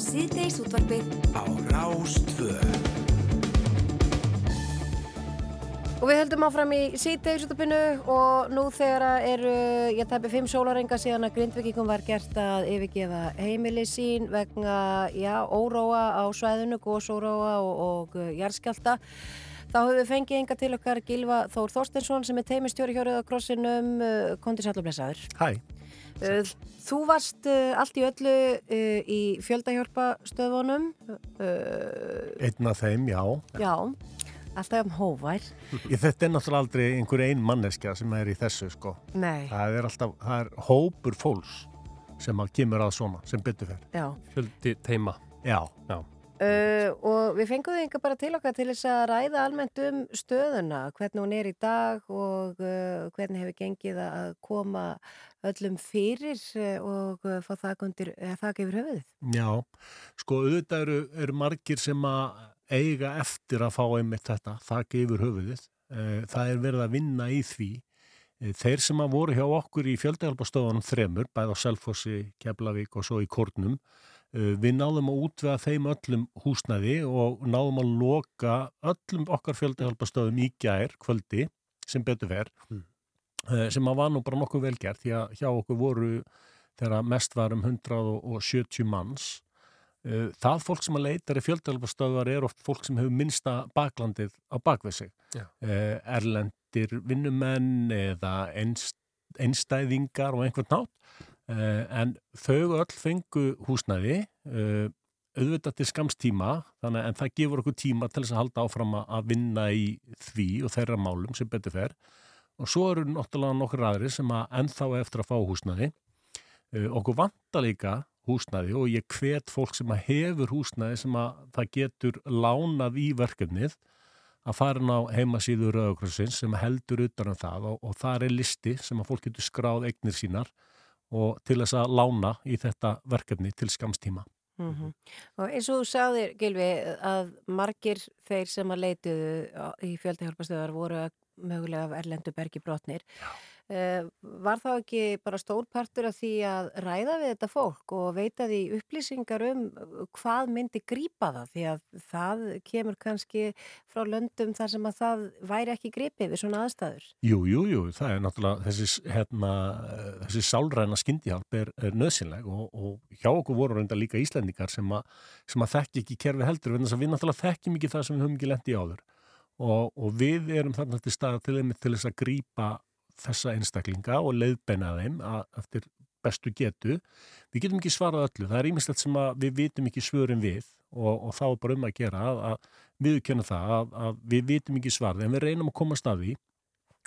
síðdeis útvarpið á Rástvö. Og við höldum áfram í síðdegisutupinu og nú þegar að eru, ég tæpi fimm sólarenga síðan að grindvikingum var gert að yfirgefa heimili sín vegna, já, óróa á svæðinu, góðsóróa og, og uh, jarðskjálta. Þá höfum við fengið enga til okkar Gilva Þór Þorstensson sem er teimistjóri hjá Rauðakrossinum, uh, kondi blessaður. Hæ. Uh, Þú varst uh, allt í öllu uh, í fjöldahjálpastöðunum, uh, Einn af þeim, já. já, alltaf um hóvær. Ég, þetta er náttúrulega aldrei einhver ein manneskja sem er í þessu, sko. Nei. Það er alltaf, það er hópur fólks sem að kemur að svona, sem byttu. Já. Fjöldi teima Já. Já. Uh, og við fengum enga bara til okkar til þess að ræða almennt um stöðuna, hvernig hún er í dag og uh, hvernig hefur gengið að koma öllum fyrir og uh, fá þak undir, þak yfir höfuðið. Já, sko auðvitað eru, eru margir sem að eiga eftir að fá einmitt þetta, þakka yfir höfuðið. Það er verið að vinna í því. Þeir sem að voru hjá okkur í fjöldahjálpastofunum þremur, bæði á Selfossi, Keflavík og svo í Kórnum, Við náðum að útvega þeim öllum húsnæði og náðum að loka öllum okkar fjöldahjálpastöðum í gær kvöldi sem betur fer. Mm. uh, sem að var nú bara nokkuð velgert því að hjá okkur voru þegar mest var um 170 manns. Uh, það fólk sem að leitar í fjöldahjálpastöðvar er oft fólk sem hefur minnsta baklandið á bakvið sig. Uh, erlendir vinnumenn eða einst, einstæðingar og einhvern nátt en þau öll fengu húsnæði uh, auðvitað til skamstíma þannig en það gefur okkur tíma til þess að halda áfram að- vinna í því og þeirra málum sem betur fer. Og svo eru náttúrulega nokkur aðri sem að ennþá eftir að fá húsnæði. Uh, okkur vantar líka húsnæði og ég hvet fólk sem að hefur húsnæði sem að það getur lánað í verkefnið að fara inn á heimasíðu Rauðakrossins sem heldur utan um það og, og það er listi sem að fólk getur skráð eignir sínar og til þess að lána í þetta verkefni til skamstíma. Mm Og eins og þú sagðir, Gilvi, að margir þeir sem að leituðu í fjöldahjálpastöðar voru mögulega af erlendu bergi brotnir. Uh, var þá ekki bara stórpartur af því að ræða við þetta fólk og veita því upplýsingar um hvað myndi grípa það því að það kemur kannski frá löndum þar sem að það væri ekki gripið við svona aðstæður. Jú, jú, jú, það er náttúrulega þessi, hérna, eh, þessi sálræna skyndihjálp er, er nöðsynleg og, og hjá okkur voru reynda líka Íslendingar sem, a, sem að þekki ekki kerfi heldur vegna þess að við náttúrulega þekkjum ekki það sem við höfum ekki lendi áður og, og við erum þarna til staða til, til þess að grípa þessa einstaklinga og leiðbeina þeim eftir bestu getu. Við getum ekki svarað öllu, það er ímislegt sem við vitum ekki svörin við og, og þá er bara um að gera að, að viðkjöna það að, að við vitum ekki svarið en við reynum að komast að því.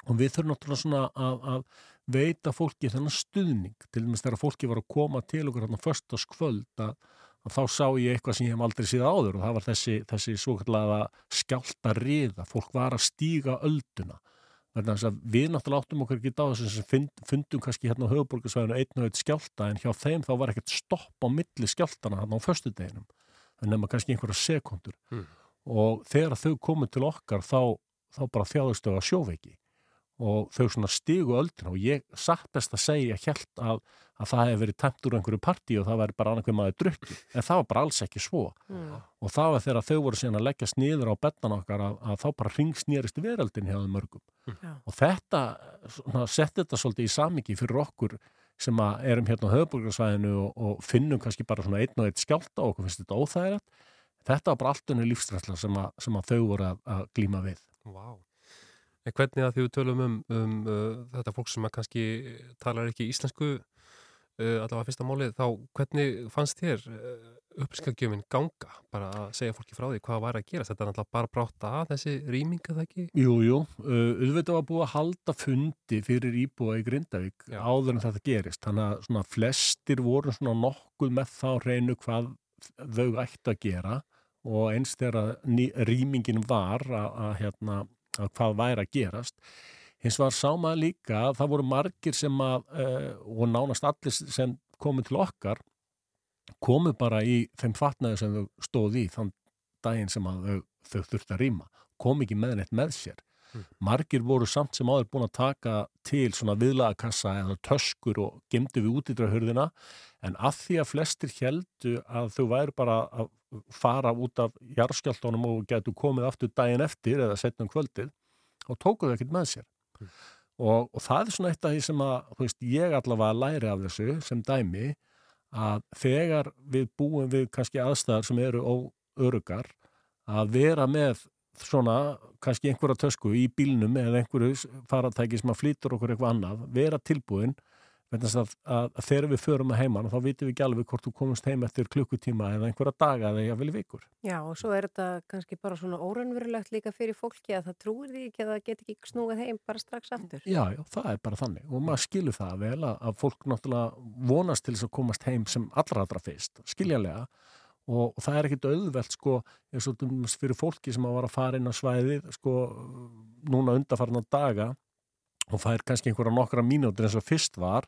Og við þurfum náttúrulega svona að, að veita fólki þennan stuðning til dæmis þegar fólki var að koma til okkur hérna föstaskvöld að, að þá sá ég eitthvað sem ég hef aldrei síða áður og það var þessi, þessi svo kallega skjálta riða, fólk var að stíga ölduna við náttúrulega áttum okkur ekki á sem fund, fundum kannski hérna á höfuborgarsvæðinu einn og einn skjálta en hjá þeim þá var ekkert stopp á milli skjáltana hérna á föstudeginum en nema kannski einhverja sekundur Mm. og þegar þau komið til okkar þá, þá bara þjáðust þau að sjóveiki og þau svona stigu öldina og ég satt best að segja held að, að það hefði verið tæmt úr einhverju partí og það væri bara annað hver maður drukki en það var bara alls ekki svo Mm. og það var þegar þau voru síðan að leggja sniður á betnan okkar að, að þá bara ringsnýrist veröldin hjá þeim mörgum Já. og þetta svona, setti þetta svolítið í samingi fyrir okkur sem að erum hérna á höfuborgarsvæðinu og, og finnum kannski bara svona einn og einn skjálta og okkur finnst þetta óþægilegt þetta var bara allt unni lífstræsla sem, að- sem að þau voru að, að glíma við Vá. En hvernig að því við tölum um, um uh, þetta fólk sem kannski talar ekki íslensku uh, allavega fyrsta málið, þá hvernig fannst þér uh, upplýskagjöfin ganga? Bara að segja fólki frá því hvað var að gera þetta er náttúrulega bara brátt að þessi rýminga það ekki? Jú, jú, uh, auðvitað var búið að halda fundi fyrir íbúa í Grindavík Já. áður en þetta gerist, þannig að flestir voru nokkuð með þá reynu hvað þau ættu að gera. Og eins þegar rýmingin var að, að, hérna, að hvað væri að gerast. Hins var sá maður líka að það voru margir sem að uh, og nánast allir sem komu til okkar komu bara í þeim fatnaði sem þau stóð í þann daginn sem þau, þau þurfti að rýma. Kom ekki með neitt með sér margir voru samt sem áður búin að taka til svona viðlagakassa eða töskur og gemdu við útidrahörðina en að því að flestir heldu að þau væri bara að fara út af jarðskjáltónum og getur komið aftur daginn eftir eða setnum kvöldið og tóku þau ekkert með sér. Og, og það er svona eitt af því sem að veist, ég allavega læri af þessu sem dæmi að þegar við búum við kannski aðstæðar sem eru óörugar að vera með svona kannski einhverja tösku í bílnum eða einhverju faratæki sem að flýtur okkur eitthvað annað, vera tilbúin að, að, þegar við förum að heiman þá vitum við ekki alveg hvort þú komast heim eftir klukkutíma eða einhverja daga eða jáfnvel vikur. Já, og svo er þetta kannski bara svona óraunverulegt líka fyrir fólki að það trúir því ekki að það get ekki snúið heim bara strax aftur. Já, já, það er bara þannig og maður skilur það vel að, að fólk náttúrulega vonast til þess að komast heim sem allra allra fyrst, skiljanlega og, og það er ekkit auðvelt sko eins og fyrir fólki sem að var að fara inn á svæðið sko núna undarfarna daga og fær kannski einhverja nokkra mínútur eins og fyrst var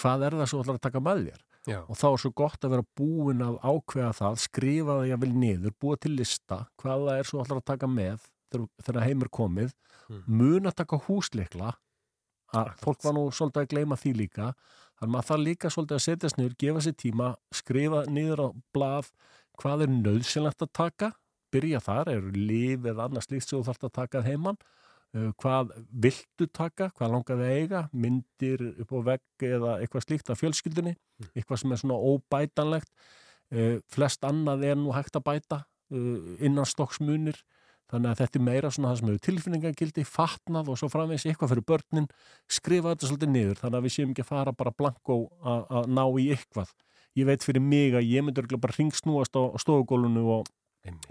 hvað er það svo ætlar að taka með þér Já. og þá er svo gott að vera búin að ákveða það, skrifa það jáfnvel niður búa til lista, hvað það er svo ætlar að taka með þegar, þegar heim er komið Mm. mun að taka húsleikla að fólk var nú svolítið að gleyma því líka. Þannig að maður þarf líka svolítið að setjast niður, gefa sér tíma, skrifa niður á blað hvað er nöðsynlegt að taka, byrja þar, eru líf eða annars slíkt sem þú þarfst að taka að heiman, uh, hvað viltu taka, hvað langar þið eiga, myndir upp á vegg eða eitthvað slíkt af fjölskyldunni, eitthvað sem er svona óbætanlegt, uh, flest annað er nú hægt að bæta uh, innan stokksmunir, þannig að þetta er meira svona það sem hefur tilfinningagildi, fatnað og svo framvegs eitthvað fyrir börnin, skrifa þetta svolítið niður, þannig að við séum ekki að fara bara blankó að að ná í eitthvað. Ég veit fyrir mig að ég myndi bara ringsnúast á, stofugólunu og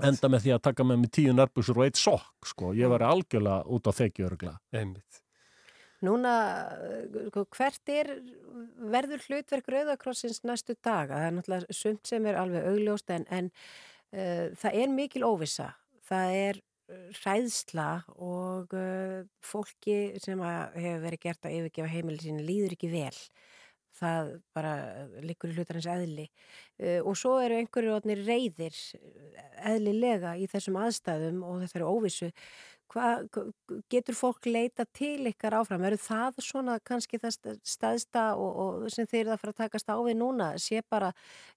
enda með því að taka með mig tíu nærbúsur og eitt sokk, sko. Ég var algjörlega út á þekki öruglega. Einmitt. Núna, sko, hvert er verður hlutverk Rauðakrossins næstu daga? Það er náttúrulega sumt sem er alveg augljóst en, en uh, það er mikil óvissa. Það er hræðsla og uh, fólki sem hefur verið gert að yfirgefa heimili sín líður ekki vel. Það bara liggur í hlutarins eðli. Uh, og svo eru einhverju reyðir uh, eðlilega í þessum aðstæðum og þetta eru óvissu. Hva, getur fólk leita til ykkar áfram? Eru það svona kannski það sta- staðsta og, og sem þeir eru að fara að takast á við núna? Sé bara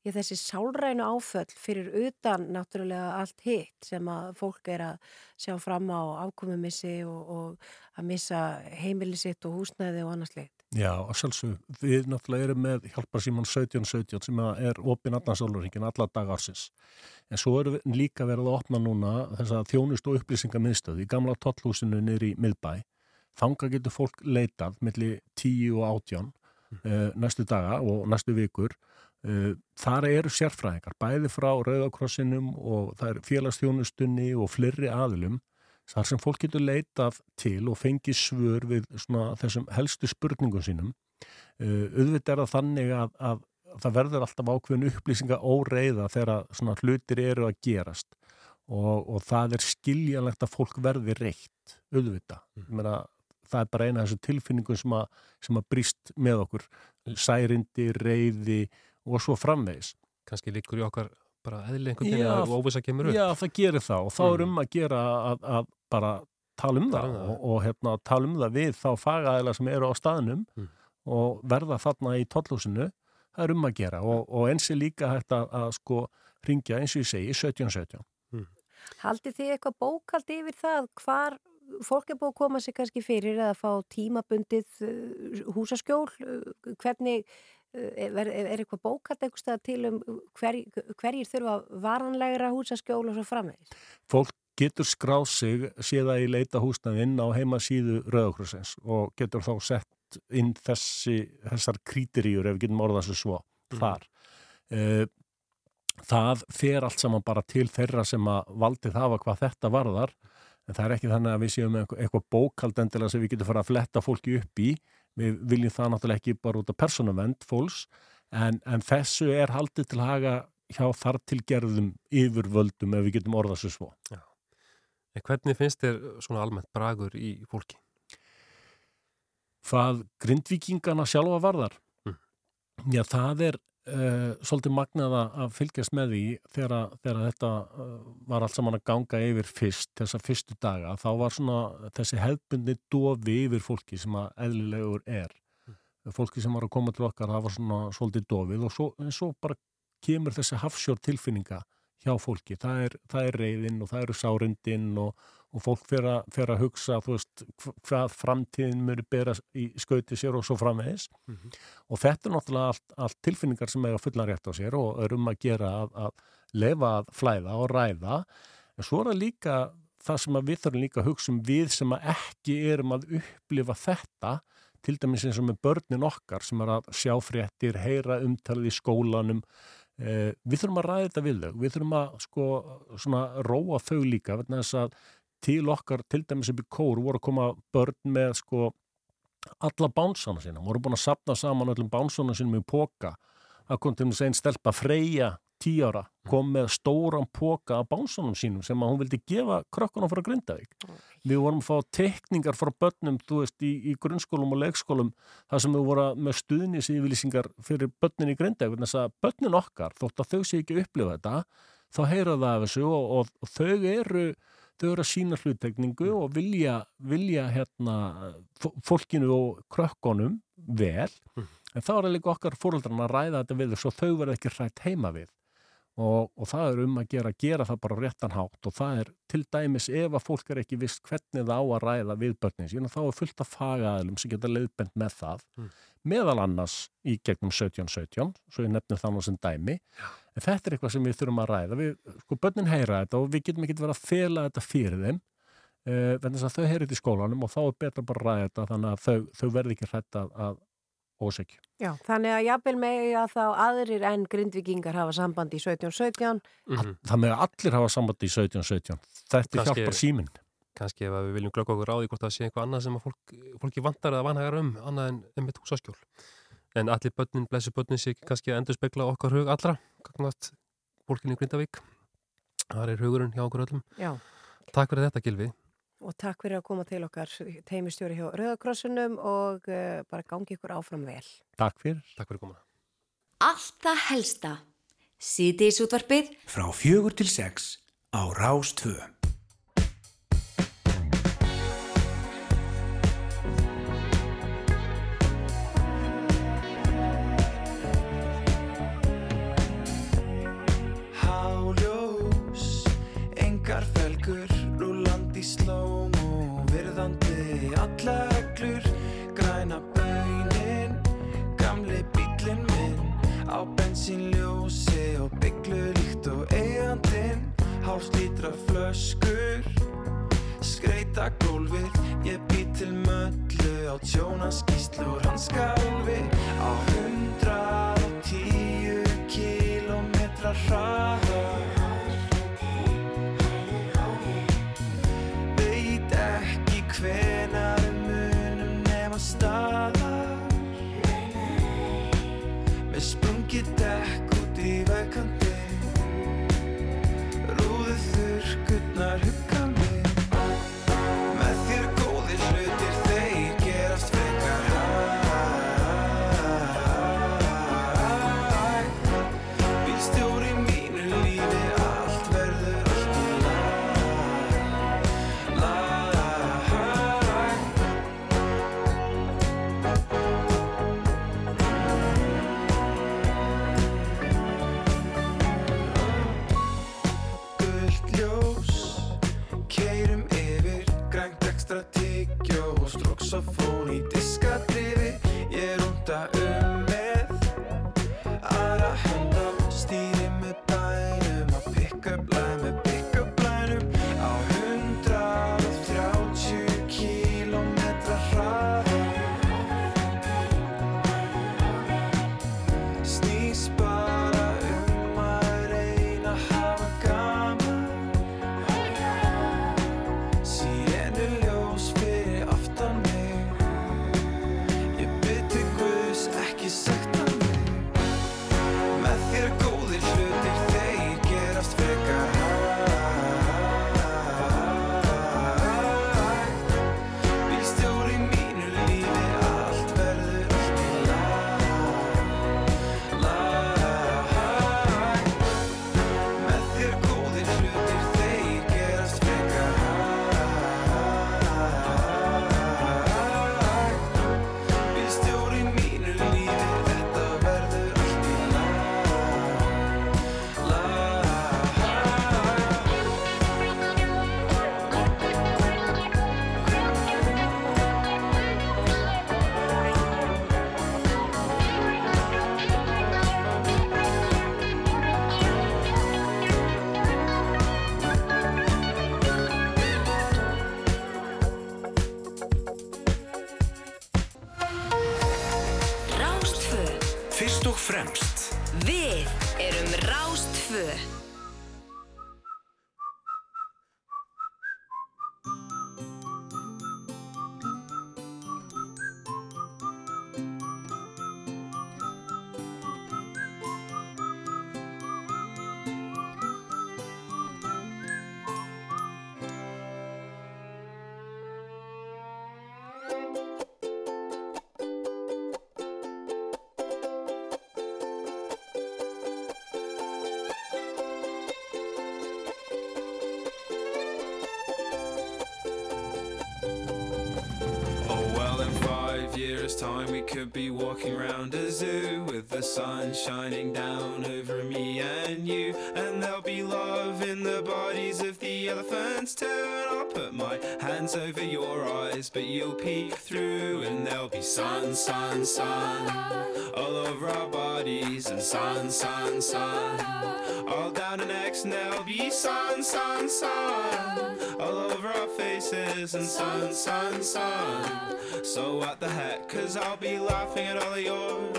ég, þessi sálrænu áföll fyrir utan náttúrulega allt hitt sem að fólk er að sjá fram á afkomumissi og, og að missa heimili sitt og húsnæði og annars leitt. Já, að sjálfsög, við náttúrulega erum með hjálparsíman 1717 sem er opinn allan sólurringin, alla dag ársins. En svo erum við líka verið að opna núna þess að þjónust og upplýsingamiðstöð í gamla tollhúsinu niður í miðbæ. Þanga getur fólk leitað milli 10 og 18 uh, næstu daga og næstu vikur. Uh, þar eru sérfræðingar, bæði frá Rauðakrossinum og það er félagsþjónustunni og fleiri aðilum þar sem fólk getur leitað til og fengið svör við svona þessum helstu spurningum sínum. Uh, auðvitað er það þannig að, að það verður alltaf ákveðin upplýsinga óreiða þegar svona hlutir eru að gerast og, og það er skiljanlegt að fólk verði reitt, auðvitað. Mm. Meina, það er bara eina af þessu tilfinningum sem að, sem að brýst með okkur. Særindi, reiði og svo framvegis. Kannski líkur í okkar bara eðli einhvern veginn að óvisa kemur upp. Já, það gerir það og þá er um að gera að, að bara tala um það, Tala um það. og, og hérna, tala um það við þá fagaðila sem eru á staðnum Mm. og verða þarna í tollhúsinu það er um að gera og, og eins er líka hægt að, að sko ringja eins og ég segi 1717 Haldið þið eitthvað bókald yfir það hvar fólk er búið að koma sig kannski fyrir eða fá tímabundið uh, húsaskjól? Uh, Hvernig er, er er eitthvað bókald eitthvað til um hver, hverjir þurfa varanlegra húsaskjól og svo framvegis? fólk getur skráð sig séða í leita húsnæðin á heimasíðu Rauðakrossins og getur þá sett inn þessi, þessar krítiríur ef við getum orðað sér svo þar. Eh, Það fer allt saman bara til þeirra sem að valdið hafa hvað þetta varðar en það er ekki þannig að við séum eitthvað, eitthvað bókald endilega sem við getum fara að fletta fólki upp í. Við viljum það náttúrulega ekki bara út af persónavend fólks en, en þessu er haldið til haga hjá þar til gerðum yfirvöldum ef við getum orðað sér svo. Já. En hvernig finnst þér svona almennt bragur í fólki? hvað grindvíkingana sjálfa varðar Mm. já það er uh, svolítið magnað að- fylgjast með því þegar, þegar þetta uh, var allt saman að ganga yfir fyrst þessa fyrstu daga, þá var svona þessi hefðbundi dofi yfir fólki sem að eðlilegur er. Fólki sem var að koma til okkar, það var svona svolítið dofið og svo, svo bara kemur þessi hafsjór tilfinninga hjá fólki, það er, það er reyðin og það eru sárindin og, og fólk fer að, fer að hugsa veist, hv- hvað framtíðin mjög bera í skauti sér og svo framvegis. Og þetta er náttúrulega allt, allt tilfinningar sem eiga fullan rétt á sér og er um að gera að, að lefa að flæða og ræða. En svo er það líka það sem við þurfum líka að hugsa um við sem að ekki erum að upplifa þetta til dæmis eins og með börnin okkar sem er að sjá fréttir, heyra umtalið í skólanum við þurfum að ræða þetta við þau. Við þurfum að sko svona róa þau líka vegna þess að til okkar til dæmis upp í kór voru að koma börn með sko alla bánsana sína, voru búin að sapna saman öllum bánsana sínum í póka að kom til þess einn stelpa Freyja tíu ára, kom með stóran póka af bánsunum sínum sem að hún vildi gefa krökkunum frá Grindavík. Við vorum að fá tekningar frá börnum, þú veist, í, í grunnskólum og leikskólum, þar sem við vorum með stuðnisýfylýsingar fyrir börnin í Grindavík, þess að börnin okkar, þótt að þau sé ekki að upplifa þetta, þá heyra það af þessu og, og, og þau eru þau eru að sína hlutekningu og vilja, vilja hérna, fólkinu og krökkunum vel. En þá er það líka okkar fóröldrarna að ræða þetta við þau svo þau verða ekki hrætt heima við. Og, og það er um að gera, gera það bara réttan hátt. Og það er til dæmis ef að fólk er ekki vist hvernig það á að ræða við börnin sín þá er fullt af fagaðalum sem geta leiðbend með það. Mm. meðal annars í gegnum 1717 svo ég nefnir það nú sem dæmi. En þetta er eitthvað sem við þurfum að ræða. Við, sko börnin heyra þetta og við getum ekki verið að fela þetta fyrir þeim uh, vegna þess að þau þetta í skólanum og þá er betra bara að ræða þetta þannig að þau, þau verði ekki hrætt að, að ósækju. Já, þannig að jafnvel megi að þá aðrir en grindvikingar hafa samband í 1717 Mhm. Það með að allir hafa samband í 1717 þetta Kannski- hjálpar síminn. kannski ef að við viljum glögga okkur á því hvort það sé eitthvað annað sem að fólk, fólki vantar eða vanhagar um annað en, en með húsaskjól en allir börnin, blessu börnin sé ekki kannski að endur spekla okkar hug allra gagnast fólkinni í Grindavík það er hugurinn hjá okkur öllum Já. Takk fyrir þetta Gilvi og takk fyrir að koma til okkar teimistjóri hjá Rauðakrossunum og uh, bara gangi ykkur áfram vel. Takk fyrir. Takk fyrir komuna. Allt það helsta. Síðdeis útvarpið Frá fjögur til sex á Rástvö. Fyrst og fremst. Við erum Rástfö. Sun, sun, all down our necks. And there'll be sun, sun, sun all over our faces. And sun, sun, sun. So what the heck? Cause I'll be laughing at all of your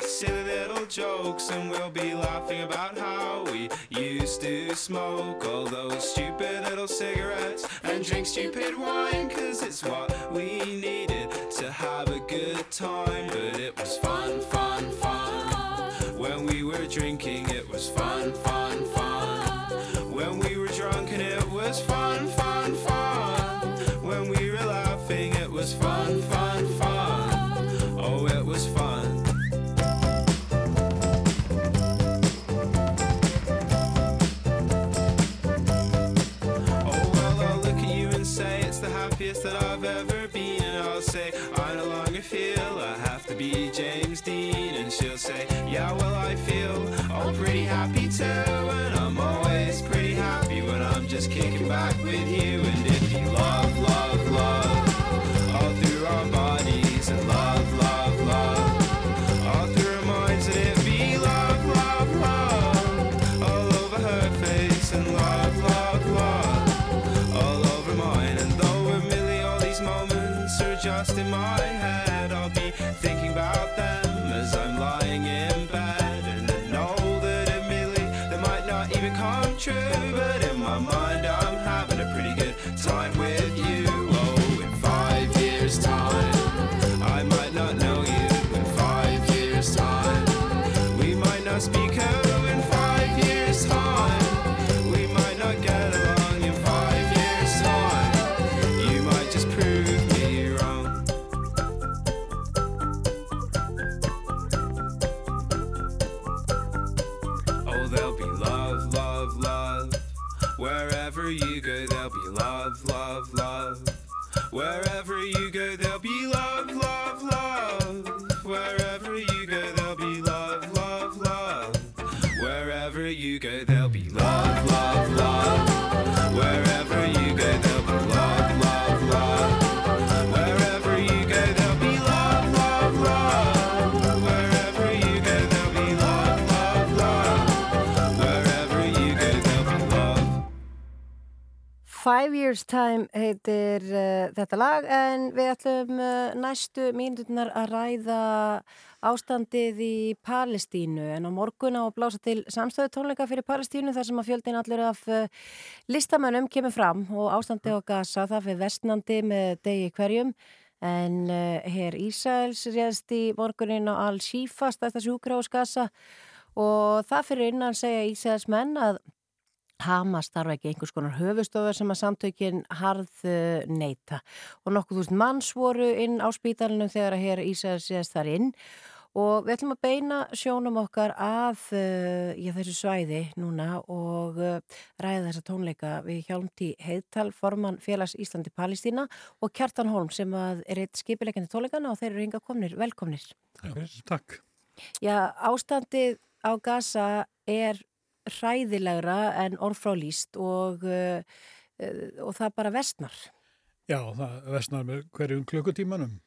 silly little jokes. And we'll be laughing about how we used to smoke all those stupid little cigarettes and drink stupid wine. Cause it's what we needed to have a good time. But it was fun. lost in my Wherever you go, there'll be love, love, love. Wherever you go, there'll Five Years Time heitir uh, þetta lag en við ætlum uh, næstu mínutnar að ræða ástandið í Palestínu. En á morgun á að blása til samstöðu tónleika fyrir Palestínu þar sem að fjöldin allur af uh, listamönnum kemur fram og ástandið á Gaza það fyrir vestnandi með degi hverjum. En hér Ísæls réðst í morgunin á Al-Shifa stæsta sjúkra á Gaza. Og það fyrir innan segja Ísæls menn að Hamas þarf ekki einhvers konar höfustofur sem að samtökin harð uh, neyta og nokkuð þúsund manns voru inn á spítalinu þegar að hér Ísæðar séðast þar inn og við ætlum að beina sjónum okkar að já, þessu svæði núna og uh, ræða þessa tónleika við hjálmti heiðtal formann félags Íslandi Palestína og Kjartan Holm sem að er eitt skipileikandi tónleikana og þeir eru yngar komnir, velkomnir. Takk. Já, ástandið á Gaza er hræðilegra en orðfrálýst og, uh, uh, og það bara vestnar. Já, það vestnar með hverjum klukkutímanum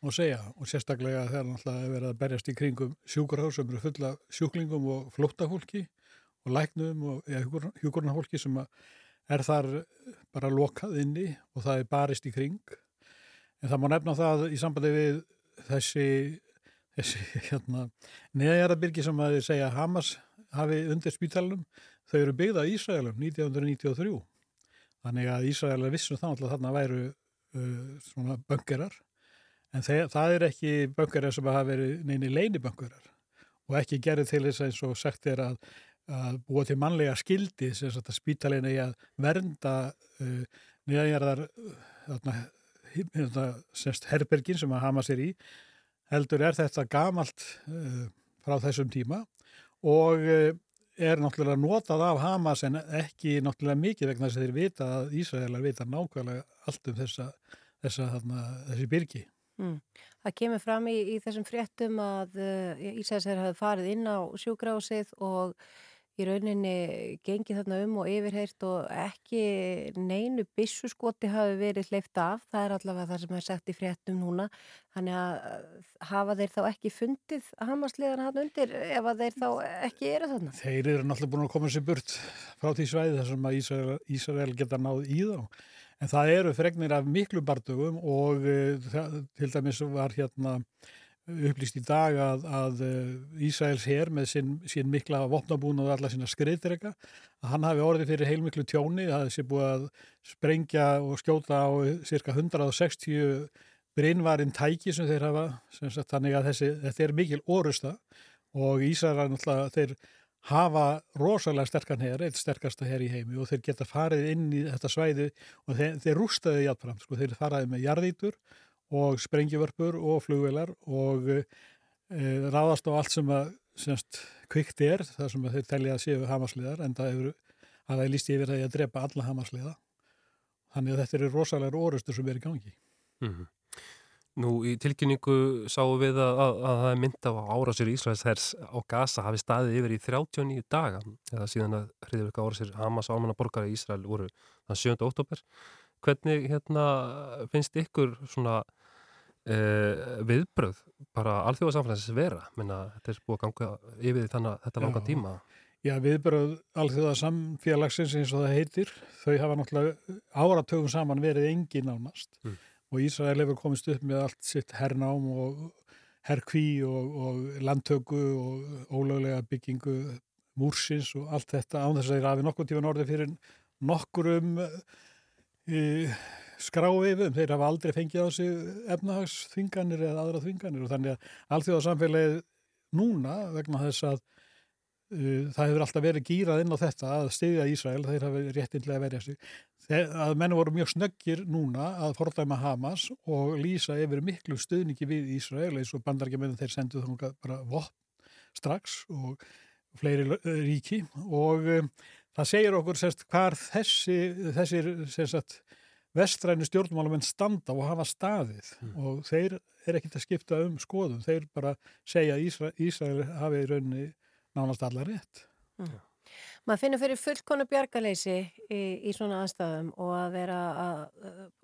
og segja og sérstaklega þegar náttúrulega er verið að berjast í kringum sjúkurháð sem eru fulla sjúklingum og flóttafólki og læknum og ja, hjúkurnafólki sem er þar bara lokað inni og það er barist í kring. En það má nefna það í sambandi við þessi, þessi hérna, neðjarabyrgi sem að þið segja Hamas hafi undir spítalunum, þau eru byggða í Ísraelum 1993. Þannig að Ísraelar vissum þá alltaf þarna væru uh, svona böngerar, en þeir, það er ekki böngerar sem hafa verið neini leini böngerar og ekki gerði til þess eins og sagt er að, að búa til mannlega skildi sem að spítalinn er að vernda uh, nýjajarðar þarna, hérna, semst herbergin sem að Hamas er í, heldur er þetta gamalt uh, frá þessum tíma og eh, er náttúrulega notað af Hamas en ekki náttúrulega mikið vegna þess að þeir vita að Ísraelar vita nákvæmlega allt um þessa, þessa þarna, þessi byrgi. Mm. Það kemur fram í, í þessum fréttum að uh, Ísæðsherr hafi farið inn á sjúkrásið og í rauninni gengið þarna um og yfirheyrt og ekki neinu byssuskoti hafi verið hleyft af. Það er allavega það sem er sagt í fréttum núna. Þannig að hafa þeir þá ekki fundið hamasliðan hann undir ef að þeir þá ekki eru þarna? Þeir eru náttúrulega búin að koma sér burt frá því svæði þar sem að Ísrael, Ísrael geta náð í þá. En það eru fregnir af miklu bardugum og það, til dæmis var hérna upplýst í dag að, að uh, Ísraels her með sín, sín mikla vopnabúna og alla sína skriðdrega að hann hafi orðið fyrir heilmiklu tjóni, það sé búið að sprengja og skjóta á cirka 160 brinnvarinn tæki sem þeir hafa, sem sagt, þannig að þessi, þetta er mikil orusta og Ísrael er náttúrulega, þeir hafa rosalega sterkan her, eitt sterkasta her í heimi og þeir geta farið inn í þetta svæði og þeir, þeir rústaði játfram, sko, þeir faraði með jarðítur og sprengjivörpur og flugvelar og e, ráðast á allt sem að semst, kvikt er, það sem að þeir telja að séu hamasliðar en það hefur að það líst yfir það að drepa alla hamasliða þannig að þetta eru rosalega orustur sem er í gangi Mm Nú í tilkynningu sáum við að, að, að það er mynd af árásir Ísraelshers á Gaza hafi staðið yfir í 39 daga eða síðan að hriðverka árásir Hamas ámanna borgar í Ísrael voru þann 7. oktober. Hvernig hérna, finnst ykkur svona eh, viðbröð bara alþjóðasamfélagsins vera? Menna, þetta er búið að ganga yfir þannig þetta langa tíma. Já, viðbröð alþjóða samfélagsins eins og það heitir, þau hafa náttúrulega áratögum saman verið engin nánast Mm. og Ísrael hefur komist upp með allt sitt hernám og herkví og, og landtöku og ólöglega byggingu múrsins og allt þetta án þess að þeir hafi nokkuð tífan orðið fyrir nokkurum e, skráveifum. Þeir hafa aldrei fengið á sig efnahagsþvinganir eða aðra þvinganir og þannig að alþjóða samfélagið núna vegna þess að uh, það hefur alltaf verið gýrað inn á þetta að styðja Ísrael, þeir hafi réttinlega sig. Þeir, að menn voru mjög snöggir núna að fordæma Hamas og lýsa yfir miklu stuðningi við Ísrael eins og bandargemennum þeir senduð þangað bara vopn strax og fleiri eh, ríki og um, það segir okkur sérst hvar þessi, þessir sérst vestrænu stjórnmálamenn standa og hafa staðið og þeir er ekkert að skipta um skoðum, þeir bara segja að Ísra, Ísrael hafi í rauninni nánast allar rétt. Maður finnur fyrir fullkonu bjargaleysi í, í svona aðstæðum og að vera að,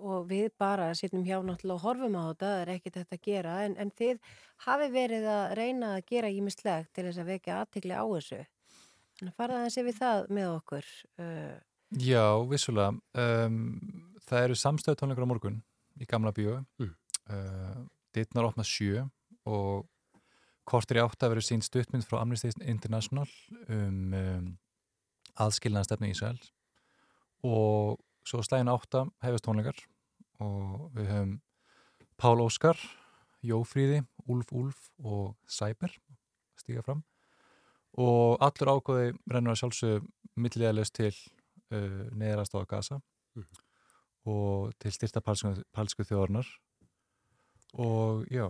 og við bara sittum hjá náttúrulega og horfum á þetta, það er ekkert þetta að gera en, en þið hafi verið að reyna að gera ímislegt til þess að vekja aðtikli á þessu. Þannig að fara aðeins yfir það með okkur. Uh, Já, vissulega. Um, það eru samstöðu tónleikar á morgun í gamla bíó. Mm. Uh, Dittnar opna sjö og kortir í átta verið sín stuttmynd frá Amnesty International um, um aðskilnaðan Ísrael og svo slægin átta hefist tónleikar og við höfum Pál Óskar, Jófríði, Úlf Úlf og Sæber stíga fram og allur ákvöði rennur að sjálfsög milliðalegst til uh, neðrast á Gaza og til styrta palsku, palsku þjóðarnar og já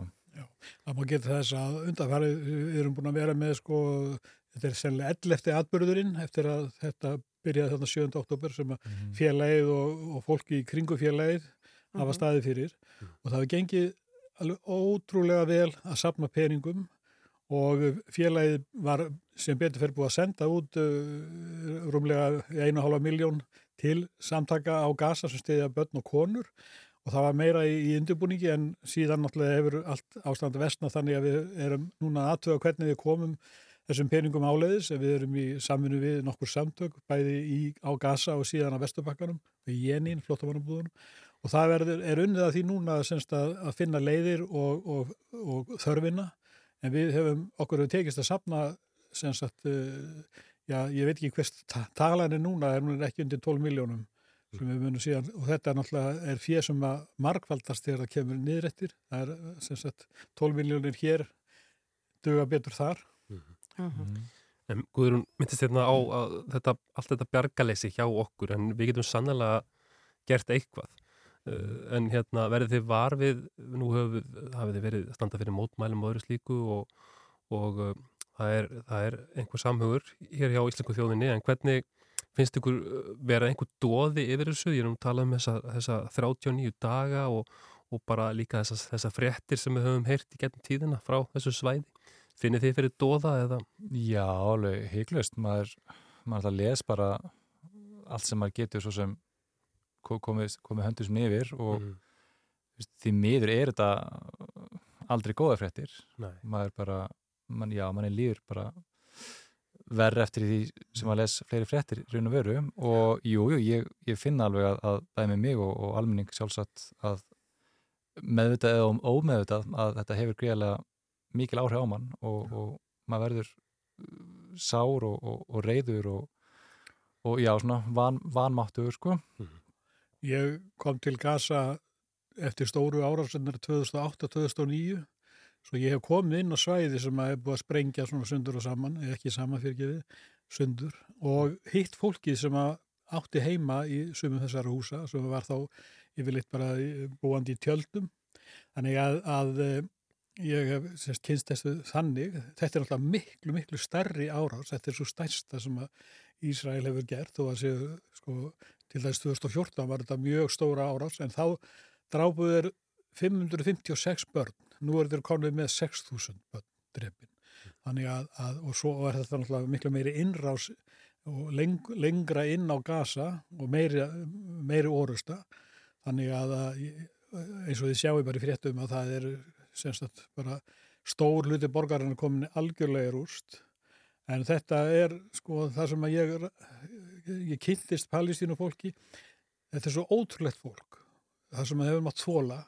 Það má geta þess að undanfarið við erum búin að vera með sko, þetta er sennilega 11. atbyrðurinn eftir að þetta byrjaði þarna 7. oktober sem að félagið og, og fólki í kringu félagið hafa Mhm. staðið fyrir og það hefur gengið alveg ótrúlega vel að sapna peningum og félagið var sem betur fyrir búið að senda út uh, rúmlega 1,5 miljón til samtaka á Gaza sem stiðja börn og konur. Og það var meira í, í undirbúningi en síðan náttúrulega hefur allt ástandi vestna þannig að við erum núna aðtöða hvernig við komum þessum peningum áleiðis. Við erum í samvinnu við nokkur samtök bæði í, á Gaza og síðan á Vesturbakkanum við Jenin, flottamannabúðunum og það verður, er unnið að því núna semst, að, að finna leiðir og, og, og þörfina. En við hefum okkur hefur tekist að sapna sem sagt, uh, já, ég veit ekki hvers ta talan er núna, er hún ekki undir 12 miljónum sem við munum síðan, og þetta er náttúrulega er fér sem að markvaldast þegar það kemur niður eftir, það er uh, sem sagt 12 miljónir hér duga betur þar. En Guðrún myndist hérna á að þetta, allt þetta bjargaleysi hjá okkur en við getum sannlega gert eitthvað. Uh, en hérna verðið þið var við, nú hafið þið verið að standa fyrir mótmælum og öðru slíku og, og uh, það, er, það er einhver samhugur hér hjá Íslengu þjóðinni en hvernig finnst ykkur uh, vera einhver dóði yfir þessu? Ég er um að tala um þessa, þessa 39 daga og, og bara líka þessar þessa fréttir sem við höfum heyrt í getnum tíðina frá þessu svæði. Finnir þið fyrir dóða eða? Já, alveg hygglust. Maður, maður alltaf les bara allt sem maður getur svo sem ko- komið, komið höndur sem yfir og mm. því miður er þetta aldrei góða fréttir. Nei. Maður bara, man, já, manni líður bara verð eftir því sem að les fleiri fréttir í raun og veru. Og jú, jú, ég, ég finna alveg að, að bæði með mig og, og almenning sjálfsagt að meðvitað eða ómeðvitað að þetta hefur greiðlega mikil áhrif á mann og, og maður verður uh, sár og, og, og reyður og, og já, svona van, vanmáttugur sko. Ég kom til Gaza eftir stóru árásennar 2008-2009 svo ég hef komið inn á svæði sem að er búið að sprengja svona sundur og saman, ekki saman fyrir gefið, sundur og hitt fólkið sem að átti heima í sumum þessara húsa sem var þá yfirleitt bara búandi í tjöldum. Þannig að, að eh, ég hef sérst, kynst þessu þannig. Þetta er alltaf miklu, miklu stærri árás. Þetta er svo stærsta sem að Ísrael hefur gert og að séu sko, til þess 2014 var þetta mjög stóra árás. En þá drápuð er 556 börn nú er þetta konið með 6000 börn drefin þannig að, að og svo er þetta náttúrulega miklu meiri innrás og leng, lengra inn á gasa og meiri, meiri orusta þannig að, eins og þið sjáu bara í fréttum að það er semst bara stór hluti borgarinn komin algjörlega í rúst. En þetta er sko það sem að ég ég kynntist palestínu fólki. Þetta er svo ótrúlegt fólk það sem að hefur mátt þóla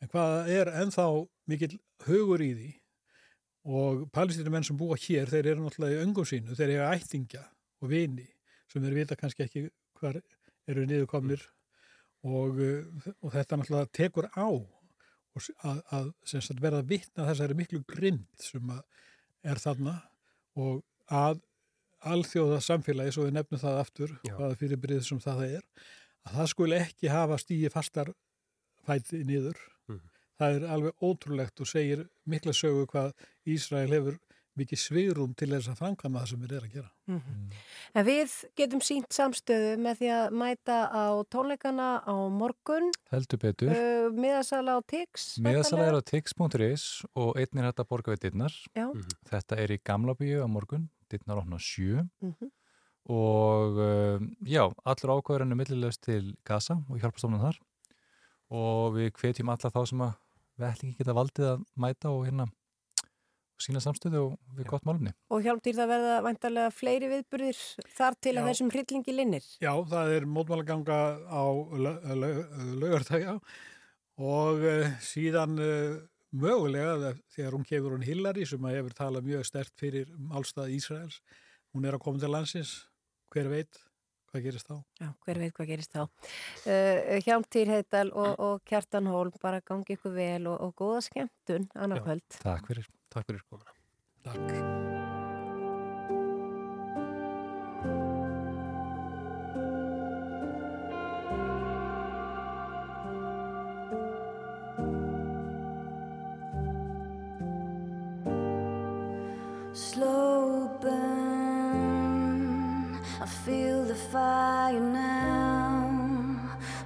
en hvað er ennþá mikill hugur í því og palestínu menn sem búa hér þeir eru náttúrulega í öngum sínu, þeir eru ættingja og vini sem þeir vita kannski ekki hvar eru niðurkomnir og, uh, og þetta náttúrulega tekur á að, að sagt, verða vitna þessari miklu grind sem er þarna og að alþjóða samfélagi, svo við nefnum það aftur, Já. hvaða fyrirbrið sem það er, að það skuli ekki hafa stíi fastar fæti niður. Mhm. Það er alveg ótrúlegt og segir mikla sögu hvað Ísrael hefur mikið svigrum til þess að framkvæma það sem við erum að gera. En við getum sínt samstöðu með því að mæta á tónleikana á morgun, Heldur betur. uh, miðasala á TIX. Miðasala er á tix.is og einn er þetta borga við dittnar. Já. Þetta er í gamla bíu á morgun, dittnar opna sjö Mhm. og uh, já, allur ákvæðurinn er millilegst til Gaza og hjálpastofnum þar og við hvetjum alla þá sem að við ætlum ekki geta valdið að mæta og hérna sína samstöðu og við gott málumni. Og hjálptýr það verða vantarlega fleiri viðburðir þar til að Já. þessum hryllingi linnir. Já, það er mótmálaganga á laugardagja og uh, síðan uh, mögulega þe- þegar hún kefur hún Hillary sem að hefur talað mjög stert fyrir málstað Ísraels, hún er að koma til landsins, hver veit hvað gerist þá? Já, hver veit hvað gerist þá. Uh, Hjálmtýr Heital og, og Kjartan Hólm, bara gangi ykkur vel og, og góða skemmtun annar kvöld. Takk fyrir. Takk fyrir komuna. Takk. The fire now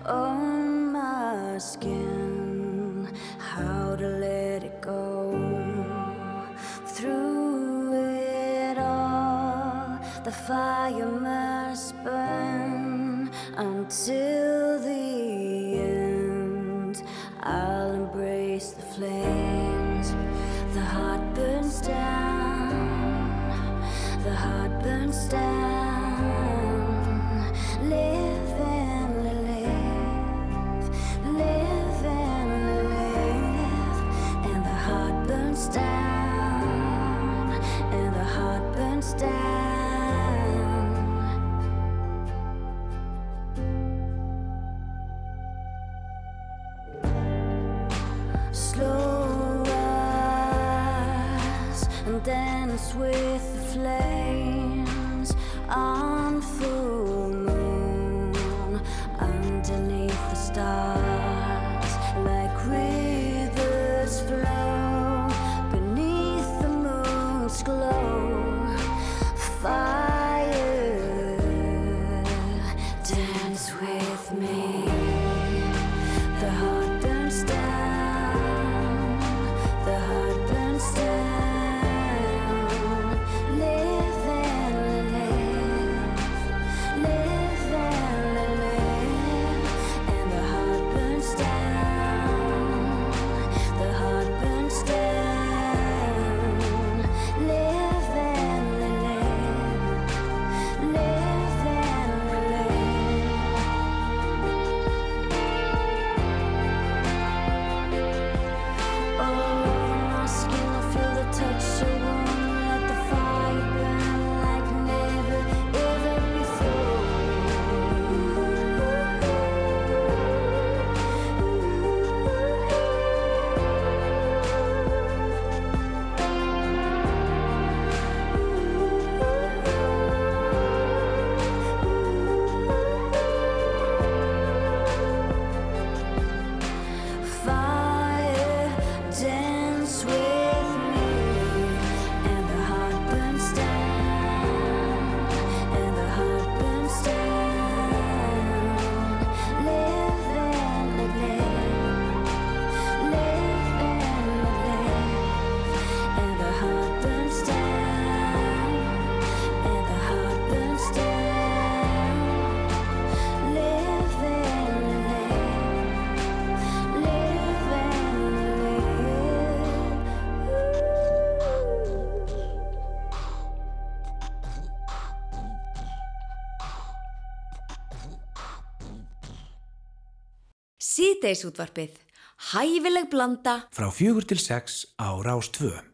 on my skin. How to let it go through it all. The fire must burn until dance with the flames Síðdeisútvarpið. Hæfileg blanda. Frá fjögur til sex á Rástvö.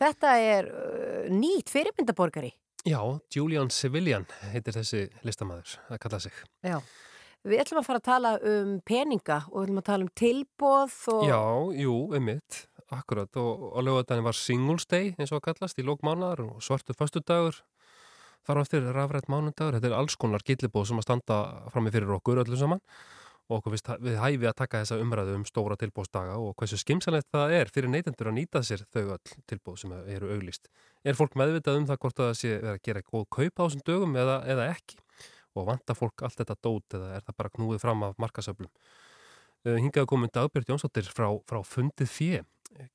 Þetta er uh, nýtt fyrirmyndaborgari. Já, Julian Civilian heitir þessi listamaður að kalla sig. Já. Við ætlum að fara að tala um peninga og við ætlum að tala um tilbóð og... Já, jú, einmitt, akkurat og, og lögadaginn var Singles Day eins og að kallast í lókmánar og svartu föstudagur þar á eftir rafrætt mánudagur þetta er alls konar gillibóð sem að standa frammi fyrir okkur öllum saman og okkur við hæfi að taka þessa umræðu um stóra tilbóðsdaga og hversu skimsanlegt það er fyrir neytendur að nýta sér þau öll tilbóð sem eru auglýst. Er fólk meðvitað um það hvort að það sé verið að gera góð kaup á þessum dögum eða, eða ekki og vantar fólk allt þetta dót eða er það bara knúið fram af markasöflum. Uh, hingaðu komin Dagbjörn Jónsdóttir frá, frá fundið fjö.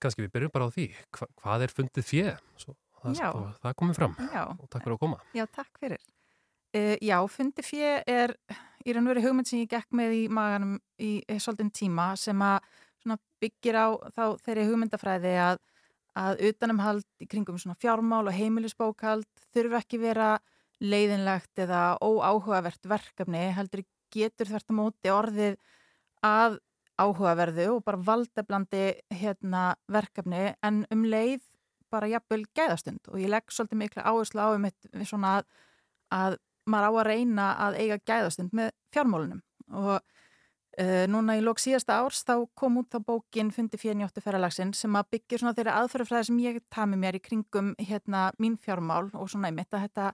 Kanski við byrjum bara á því. Hva, hvað er fundið fjö? Það, sko, það komið fram Já. og takk fyrir að koma. Já, takk fyrir. Uh, já, fundi fjö er í raun og veru hugmynd sem ég gekk með í maganum í eh, svolítinn tíma sem að byggir á þá þeirri hugmyndafræði að, að utanumhald í kringum svona fjármál og heimilisbókald þurfa ekki vera leiðinlegt eða óáhugavert verkefni heldur getur þvert á móti orðið að áhugaverðu og bara valdeblandi hérna, verkefni en um leið bara jafnvel gæðastund. Og ég legg svolítið mikla áherslu á um eitt svona að, að maður á að reyna að eiga gæðastund með fjármálunum. Og uh, núna í lók síðasta árs þá kom út þá bókin Fundi fyrir njóttu ferralagsin sem að byggja svona þeirra aðferðafræði sem ég tami mér í kringum hérna mín fjármál og svona ég mitt að þetta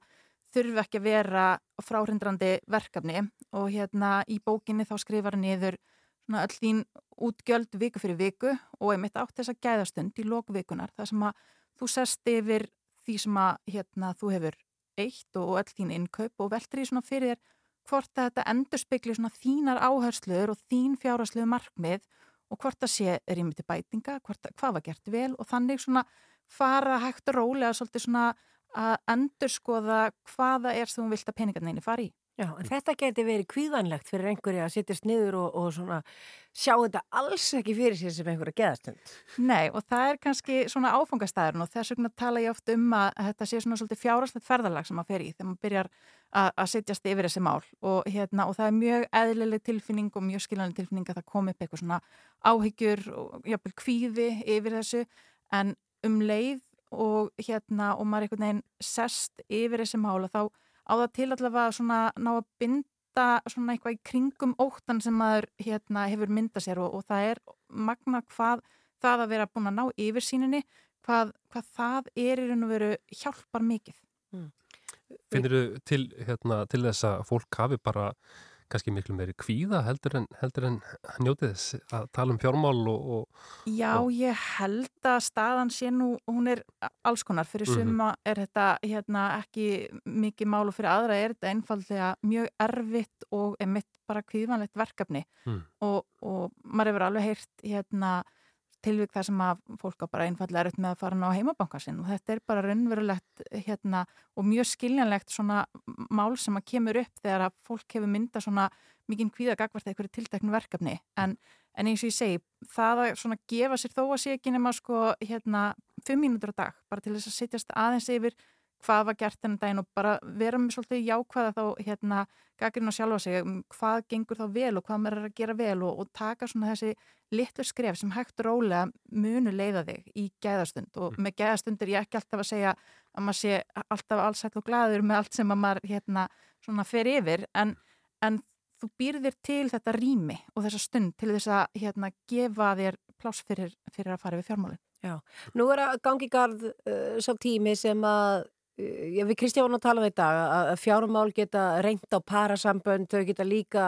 þurfi ekki að vera fráhrindrandi verkefni. Og hérna í bókinni þá skrifar niður svona öll þín útgjöld viku fyrir viku og einmitt átt þess að gæðastund í lókvikunar þar sem að þú sest yfir því sem að hérna þú hefur eitt og öll þín innkaup og veldur í svona fyrir þér hvort að þetta endur spekli svona þínar áherslur og þín fjárhastlegu markmið og hvort að sé rými til bætinga, hvort, að- hvað var gert vel og þannig svona fara hægt og rólega svolítið svona að endur skoða hvaða er sem þú vilt að peningarnir fara í. Já, en þetta geti verið kvíðanlegt fyrir einhverju að sittast niður og, og svona sjá þetta alls ekki fyrir sér sem einhverja geðastund. Nei, og það er kannski svona áfangastæðurinn og þess vegna tala ég oft um að þetta sé svona svolítið fjárhastlegt ferðalag sem maður fer í þegar maður byrjar að, setjast yfir þessi mál. Og, hérna, og það er mjög eðlileg tilfinning og mjög skiljanleg tilfinning að það komi upp eitthvað svona áhyggjur og jafnvel kvíði yfir þessu. En um leið og hérna og maður einhvern veginn sest yfir þessi mál og þá á það til allavega svona ná að binda svona eitthvað í kringum óttan sem maður hérna hefur myndað sér og, og það er magna hvað það að vera búin að ná yfirsýninni hvað, hvað það er í raun og veru hjálpar mikið. Finnir þú til, hérna, til þess að fólk hafi bara kannski miklu meiri kvíða heldur en, heldur en njótið þess að tala um fjármál og... og Já, og... ég held að staðan sé nú, hún er alls konar. Fyrir Mhm. suma er þetta hérna, ekki mikið mál og fyrir aðra er þetta einfallega mjög erfitt og er mitt bara kvíðvanlegt verkefni Mm. og, og maður hefur alveg heyrt hérna, tilvík þar sem að fólk á bara einfallega erfitt með að fara ná heimabanka sinn. Og þetta er bara raunverulegt hérna, og mjög skiljanlegt svona mál sem að kemur upp þegar að fólk hefur mynda svona mikinn kvíða gagvart eitthvað tilteknu verkefni. En, en eins og ég segi, það að svona gefa sér þó að sé ekki nema sko hérna fimm mínútur á dag, bara til þess að sittjast aðeins yfir hvað var gert þennan daginn og bara vera með svolítið jákvæða þá hérna gaggrinn að sjálfa sig, um hvað gengur þá vel og hvað maður er að gera vel og, og taka svona þessi litlu skref sem hægt rólega munu leiða þig í gæðastund. Og með gæðastund er ég ekki alltaf að segja að maður sé alltaf allsætt og gladur með allt sem að maður hérna svona fer yfir en, en þú býrðir til þetta rými og þessa stund til þess að hérna gefa þér pláss fyrir, fyrir að fara við fjármálinn. Já, nú er að gangi garð uh, sá tími sem að já, við Kristján varum að tala um þetta að, fjármál geta reynt á parasambönd, þau geta líka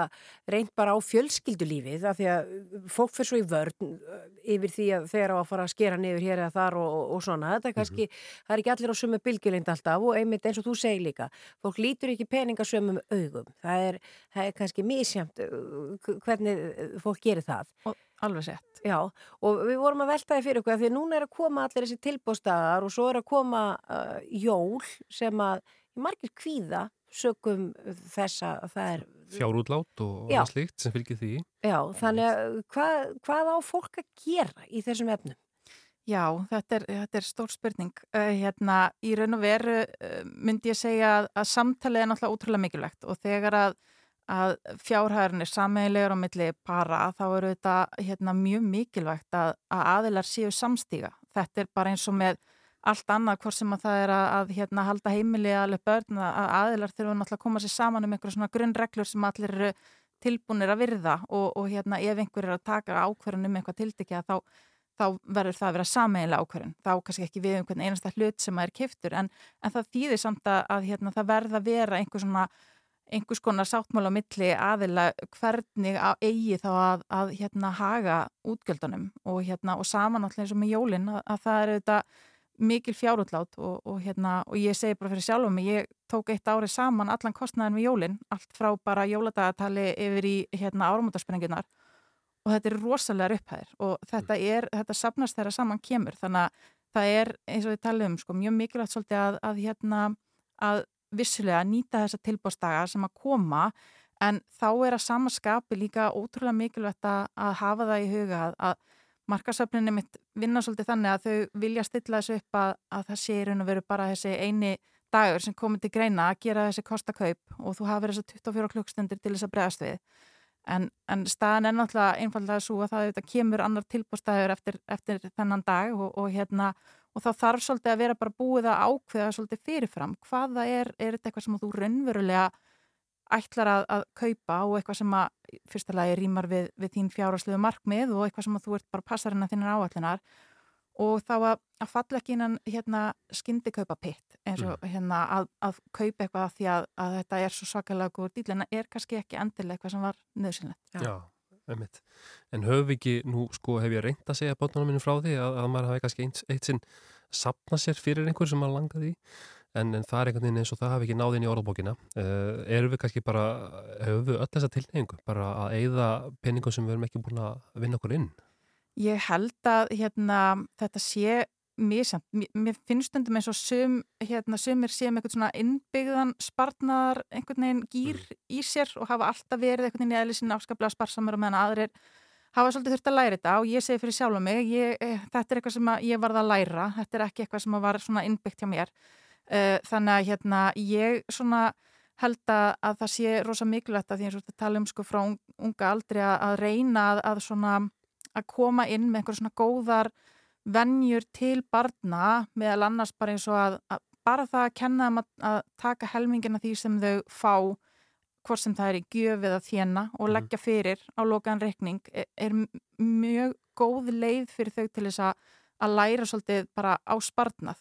reynt bara á fjölskyldulífið af því að uh, fólk fyrir svo í vörn uh, yfir því að þeir á að fara að skera niður hér eða þar og, og, svona. Þetta er kannski, það er ekki allir á sömu bylgjulengd alltaf og einmitt eins og þú segir líka fólk lítur ekki peningasömum augum. Það er, það er kannski misjamt uh, hvernig fólk gerir það. Og alveg sett Já, og við vorum að velta því fyrir okkur því að núna er að koma allir þessi tilbústaðar og svo er að koma uh, jól sem að margir kvíða sögum þessa það er fjárútlát og Já. slíkt sem fylgir því. Já, þannig að hvað, hvað á fólk að gera í þessum efnum? Já, þetta er, þetta er stór spurning. Uh, hérna, í raun og veru uh, myndi ég segja að, að samtalið er náttúrulega útrúlega mikilvægt og þegar að, að fjárhæðurinn er sameigilegur á milli para þá eru þetta hérna, mjög mikilvægt að, að aðilar séu samstíga. Þetta er bara eins og með allt annað, hvort sem að það er að, að hérna, halda heimili alveg börn, að að aðilar þurfa náttúrulega að koma sér saman um einhverja svona grunnreglur sem allir eru tilbúinir að virða og, og hérna, ef einhver er að taka ákverðun um eitthvað tildekja þá þá verður það að vera sameiginlega ákvörðun þá kannski ekki við um hvern einasta hlut sem er kiftur en, en það þýðir samt að, að hérna, það verða að vera einhver svona einhvers konar sáttmála á milli aðila hvernig á eigi þá að, að hérna haga útgjöldunum og hérna og saman alltaf eins og með jólin að, að það er auðvitað mikil fjárútlát og, og hérna og ég segi bara fyrir sjálfum mig, ég tók eitt árið saman allan kostnæðin við jólin, allt frá bara jóladagatali yfir í hérna áramótasprenginnar og þetta er rosalega upphæðir og þetta er, þetta sapnast þegar saman kemur. Þannig að það er eins og við talum um sko, mjög mikilvægt svolítið að, að hérna að vissulega nýta þessa tilbúrstaga sem að koma en þá er að samaskapi líka ótrúlega mikilvægt að, hafa það í huga að, markasöfninni mitt vinna svolítið þannig að þau vilja stilla þessu upp að, að það sé í raun og veru bara þessi eini dagur sem komið til greina að gera þessi kostakaup og þú hafið þessa 24 klukkstundir til þess að bregast við. En, en staðan er náttúrulega einfallega svo að það kemur annar tilbúrstæður eftir, eftir þennan dag og, og, hérna, og þá þarf svolítið að vera bara búið að ákveða svolítið fyrirfram. Hvaða er, er þetta eitthvað sem þú raunverulega ætlar að, að kaupa og eitthvað sem að fyrsta lagi rýmar við, við þín fjárhásluðu markmið og eitthvað sem að þú ert bara passarinn að þínar áallinar og þá að, að falla ekki innan hérna, skyndi kaupa pitt eins og hérna, að, að kaupa eitthvað því að, að þetta er svo svakalega góður dýl en er kannski ekki endilega eitthvað sem var nöðsynlegt. Já, einmitt. En höfum ekki, nú sko hef ég reynd að segja bátnunum minn frá því að, að maður hafi kannski eitt, eitt sinn sapna sér fyrir einhver sem maður langaði í en, en það er einhvern veginn eins og það hafi ekki náð inn í orðbókina. Uh, erum við kannski bara, höfum við öll þessa tilneyingu bara að eigða peningum sem við erum ekki búin að vinna okkur inn? Ég held að hérna, þetta sé mísamt. Mér finnst stundum eins og sum, hérna, sumir með eitthvað svona innbyggðan spartnar einhvern veginn gýr í sér og hafa alltaf verið einhvern veginn í eðli sinna afskaplega sparsamur og meðan aðrir hafa svolítið þurft að læra þetta og ég segi fyrir sjálf mig, ég, þetta er eitthvað sem ég varð að læra, þetta er ekki eitthvað sem var svona innbyggt hjá mér. Uh, þannig að hérna, ég svona held að, að það sé rosa mikilvægt að því og þetta tala um sko frá unga aldri að, að reyna að, að svona að koma inn með einhver svona góðar vennjur til barna meðal annars bara eins og að, að bara það að kenna þeim að, að taka helmingina því sem þau fá hvort sem það er í gjöf eða þjena og Mhm. leggja fyrir á lokaðan reikning er, er m- mjög góð leið fyrir þau til þess að, að læra svolítið bara á spartnað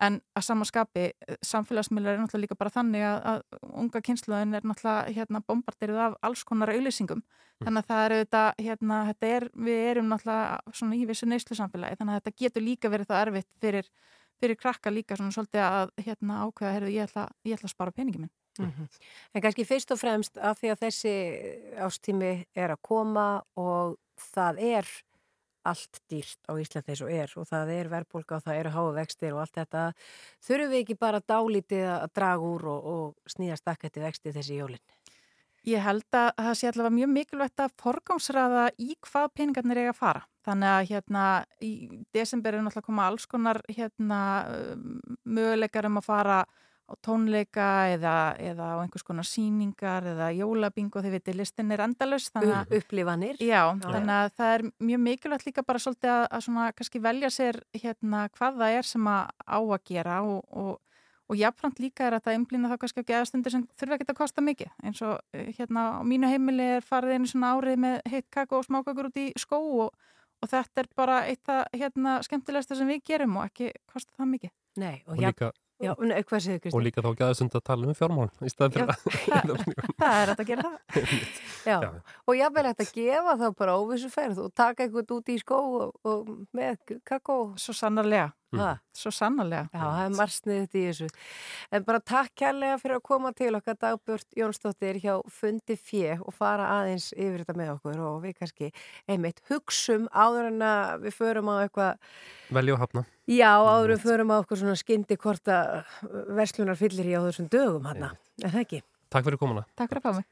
en að samaskapi samfélagsmiðlar er náttúrulega líka bara þannig að, að unga kynsluðin er náttúrulega hérna, bombardirið af alls konar auðlýsingum þannig að það er auðvitað, hérna, þetta er, við erum náttúrulega svona í vissu neyslu samfélagi þannig að þetta getur líka verið það erfitt fyrir, fyrir krakka líka svona svolítið að hérna, ákveða, heyrðu, ég ætla, ég ætla að spara peningi minn. Mhm. En kannski fyrst og fremst af því að þessi ástími er að koma og það er allt dýrt á Íslandi eins og er og það er verðbólka og það eru háu vextir og allt þetta. Þurfum við ekki bara dálítið að draga úr og, og snýja stakketti vexti þessi jólinn? Ég held að það sé allavega mjög mikilvægt að forgámsraða í hvað peningarnir eiga að fara. Þannig að hérna í desember er náttúrulega að koma alls konar hérna möguleikar um að fara á tónleika eða, eða á einhvers konar síningar eða jólabingo þegar við listin er endalus. Um, upplifanir. Já, Já. þannig að það er mjög mikilvægt líka bara svolítið að, að svona kannski velja sér hérna hvað það er sem að á að gera og, og Og jafnframt líka er að það einblýna þá kannski á geðastundir sem þurfa ekki að kosta mikið. Eins og eh, hérna á mínu heimili er farið einu svona árið með heitt kakó og smákakur út í skó og, og þetta er bara eitt það hérna skemmtilegasta sem við gerum og ekki kosta það mikið. Nei, Og líka, Já, hvað segir og Kristi? líka þá gæða sund að tala um fjármál í staðin fyrir að Það er hægt að gera það. Já, og jáfnvel hægt að gefa þá bara óvissuferð og taka eitthvað út í skó og, og með kakó. Svo sannarlega. Ha? Svo sannarlega. Já, það er margt sniðið í þessu. En bara takk kærlega fyrir að koma til okkar dagbjörn Jónsdóttir hjá Fundi Fjö og fara aðeins yfir þetta með okkur og við kannski einmitt hugsum áður en að við förum á eitthvað, velja og hafna. já áður en við förum á okkur svona skyndi hvort að verslunar fyllir í á þessum dögum hann. Er það ekki? Takk fyrir komuna. Takk fyrir að fá mig.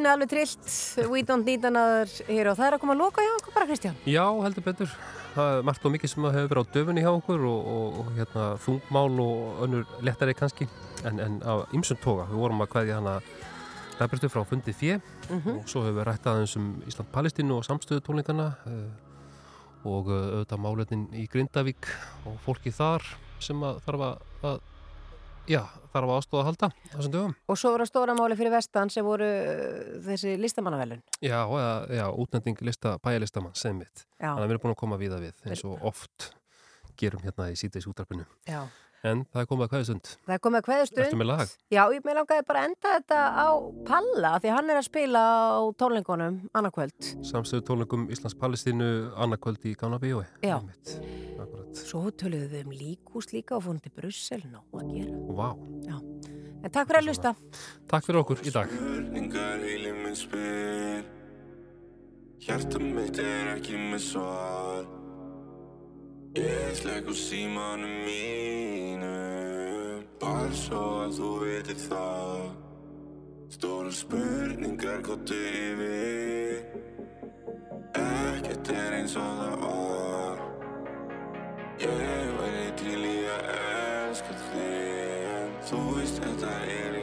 Lína alveg trillt, we don't need another hér og það er að koma að loka hjá okkur bara Kristján. Já, heldur betur. Það er margt og mikið sem hefur verið á döfunni hjá okkur og, og, og hérna, þungmál og önnur lettari kannski en, en á ymsum toga. Við vorum að kveðja hana ræðbrestu frá fundið fjö Mhm. og svo hefur við rætt aðeins um Ísland-Palestínu og samstöðu tónleikana og uh, auðvitað málefnin í Grindavík og fólki þar sem að þarf að, að já, þarf að aðstóða að halda þessum dögum. Og svo voru stóra máli fyrir vestan sem voru uh, þessi listamannavelun. Já, já, útnending lista, bæjarlistamann sem mitt. Þannig að við erum búin að koma víða við eins og oft gerum hérna í síðdeis útarpinu. Já. En það er komið að hvaðið stund. Það er komið að kveðustund. Ertu með lag? Já, ég með langaði bara að enda þetta á Palla því að hann er að spila á tónleikunum annarkvöld. Samstöðu tónleikum Íslands-Palestínu annarkvöld í Gána Bíói. Já. Svo töluðum við um líkús líka og fórum til Brussel, ná að gera. Vá. Já. En takk fyrir að lusta. Takk fyrir okkur í dag. Spurningar heilin minn spyr Hjarta mitt er ekki með svar Ég slegg úr símanum mínum Bara svo að þú veitir það Stóra spurningar gott yfir Ekkert er eins og það var Ég væri til í að elska þig En þú veist þetta er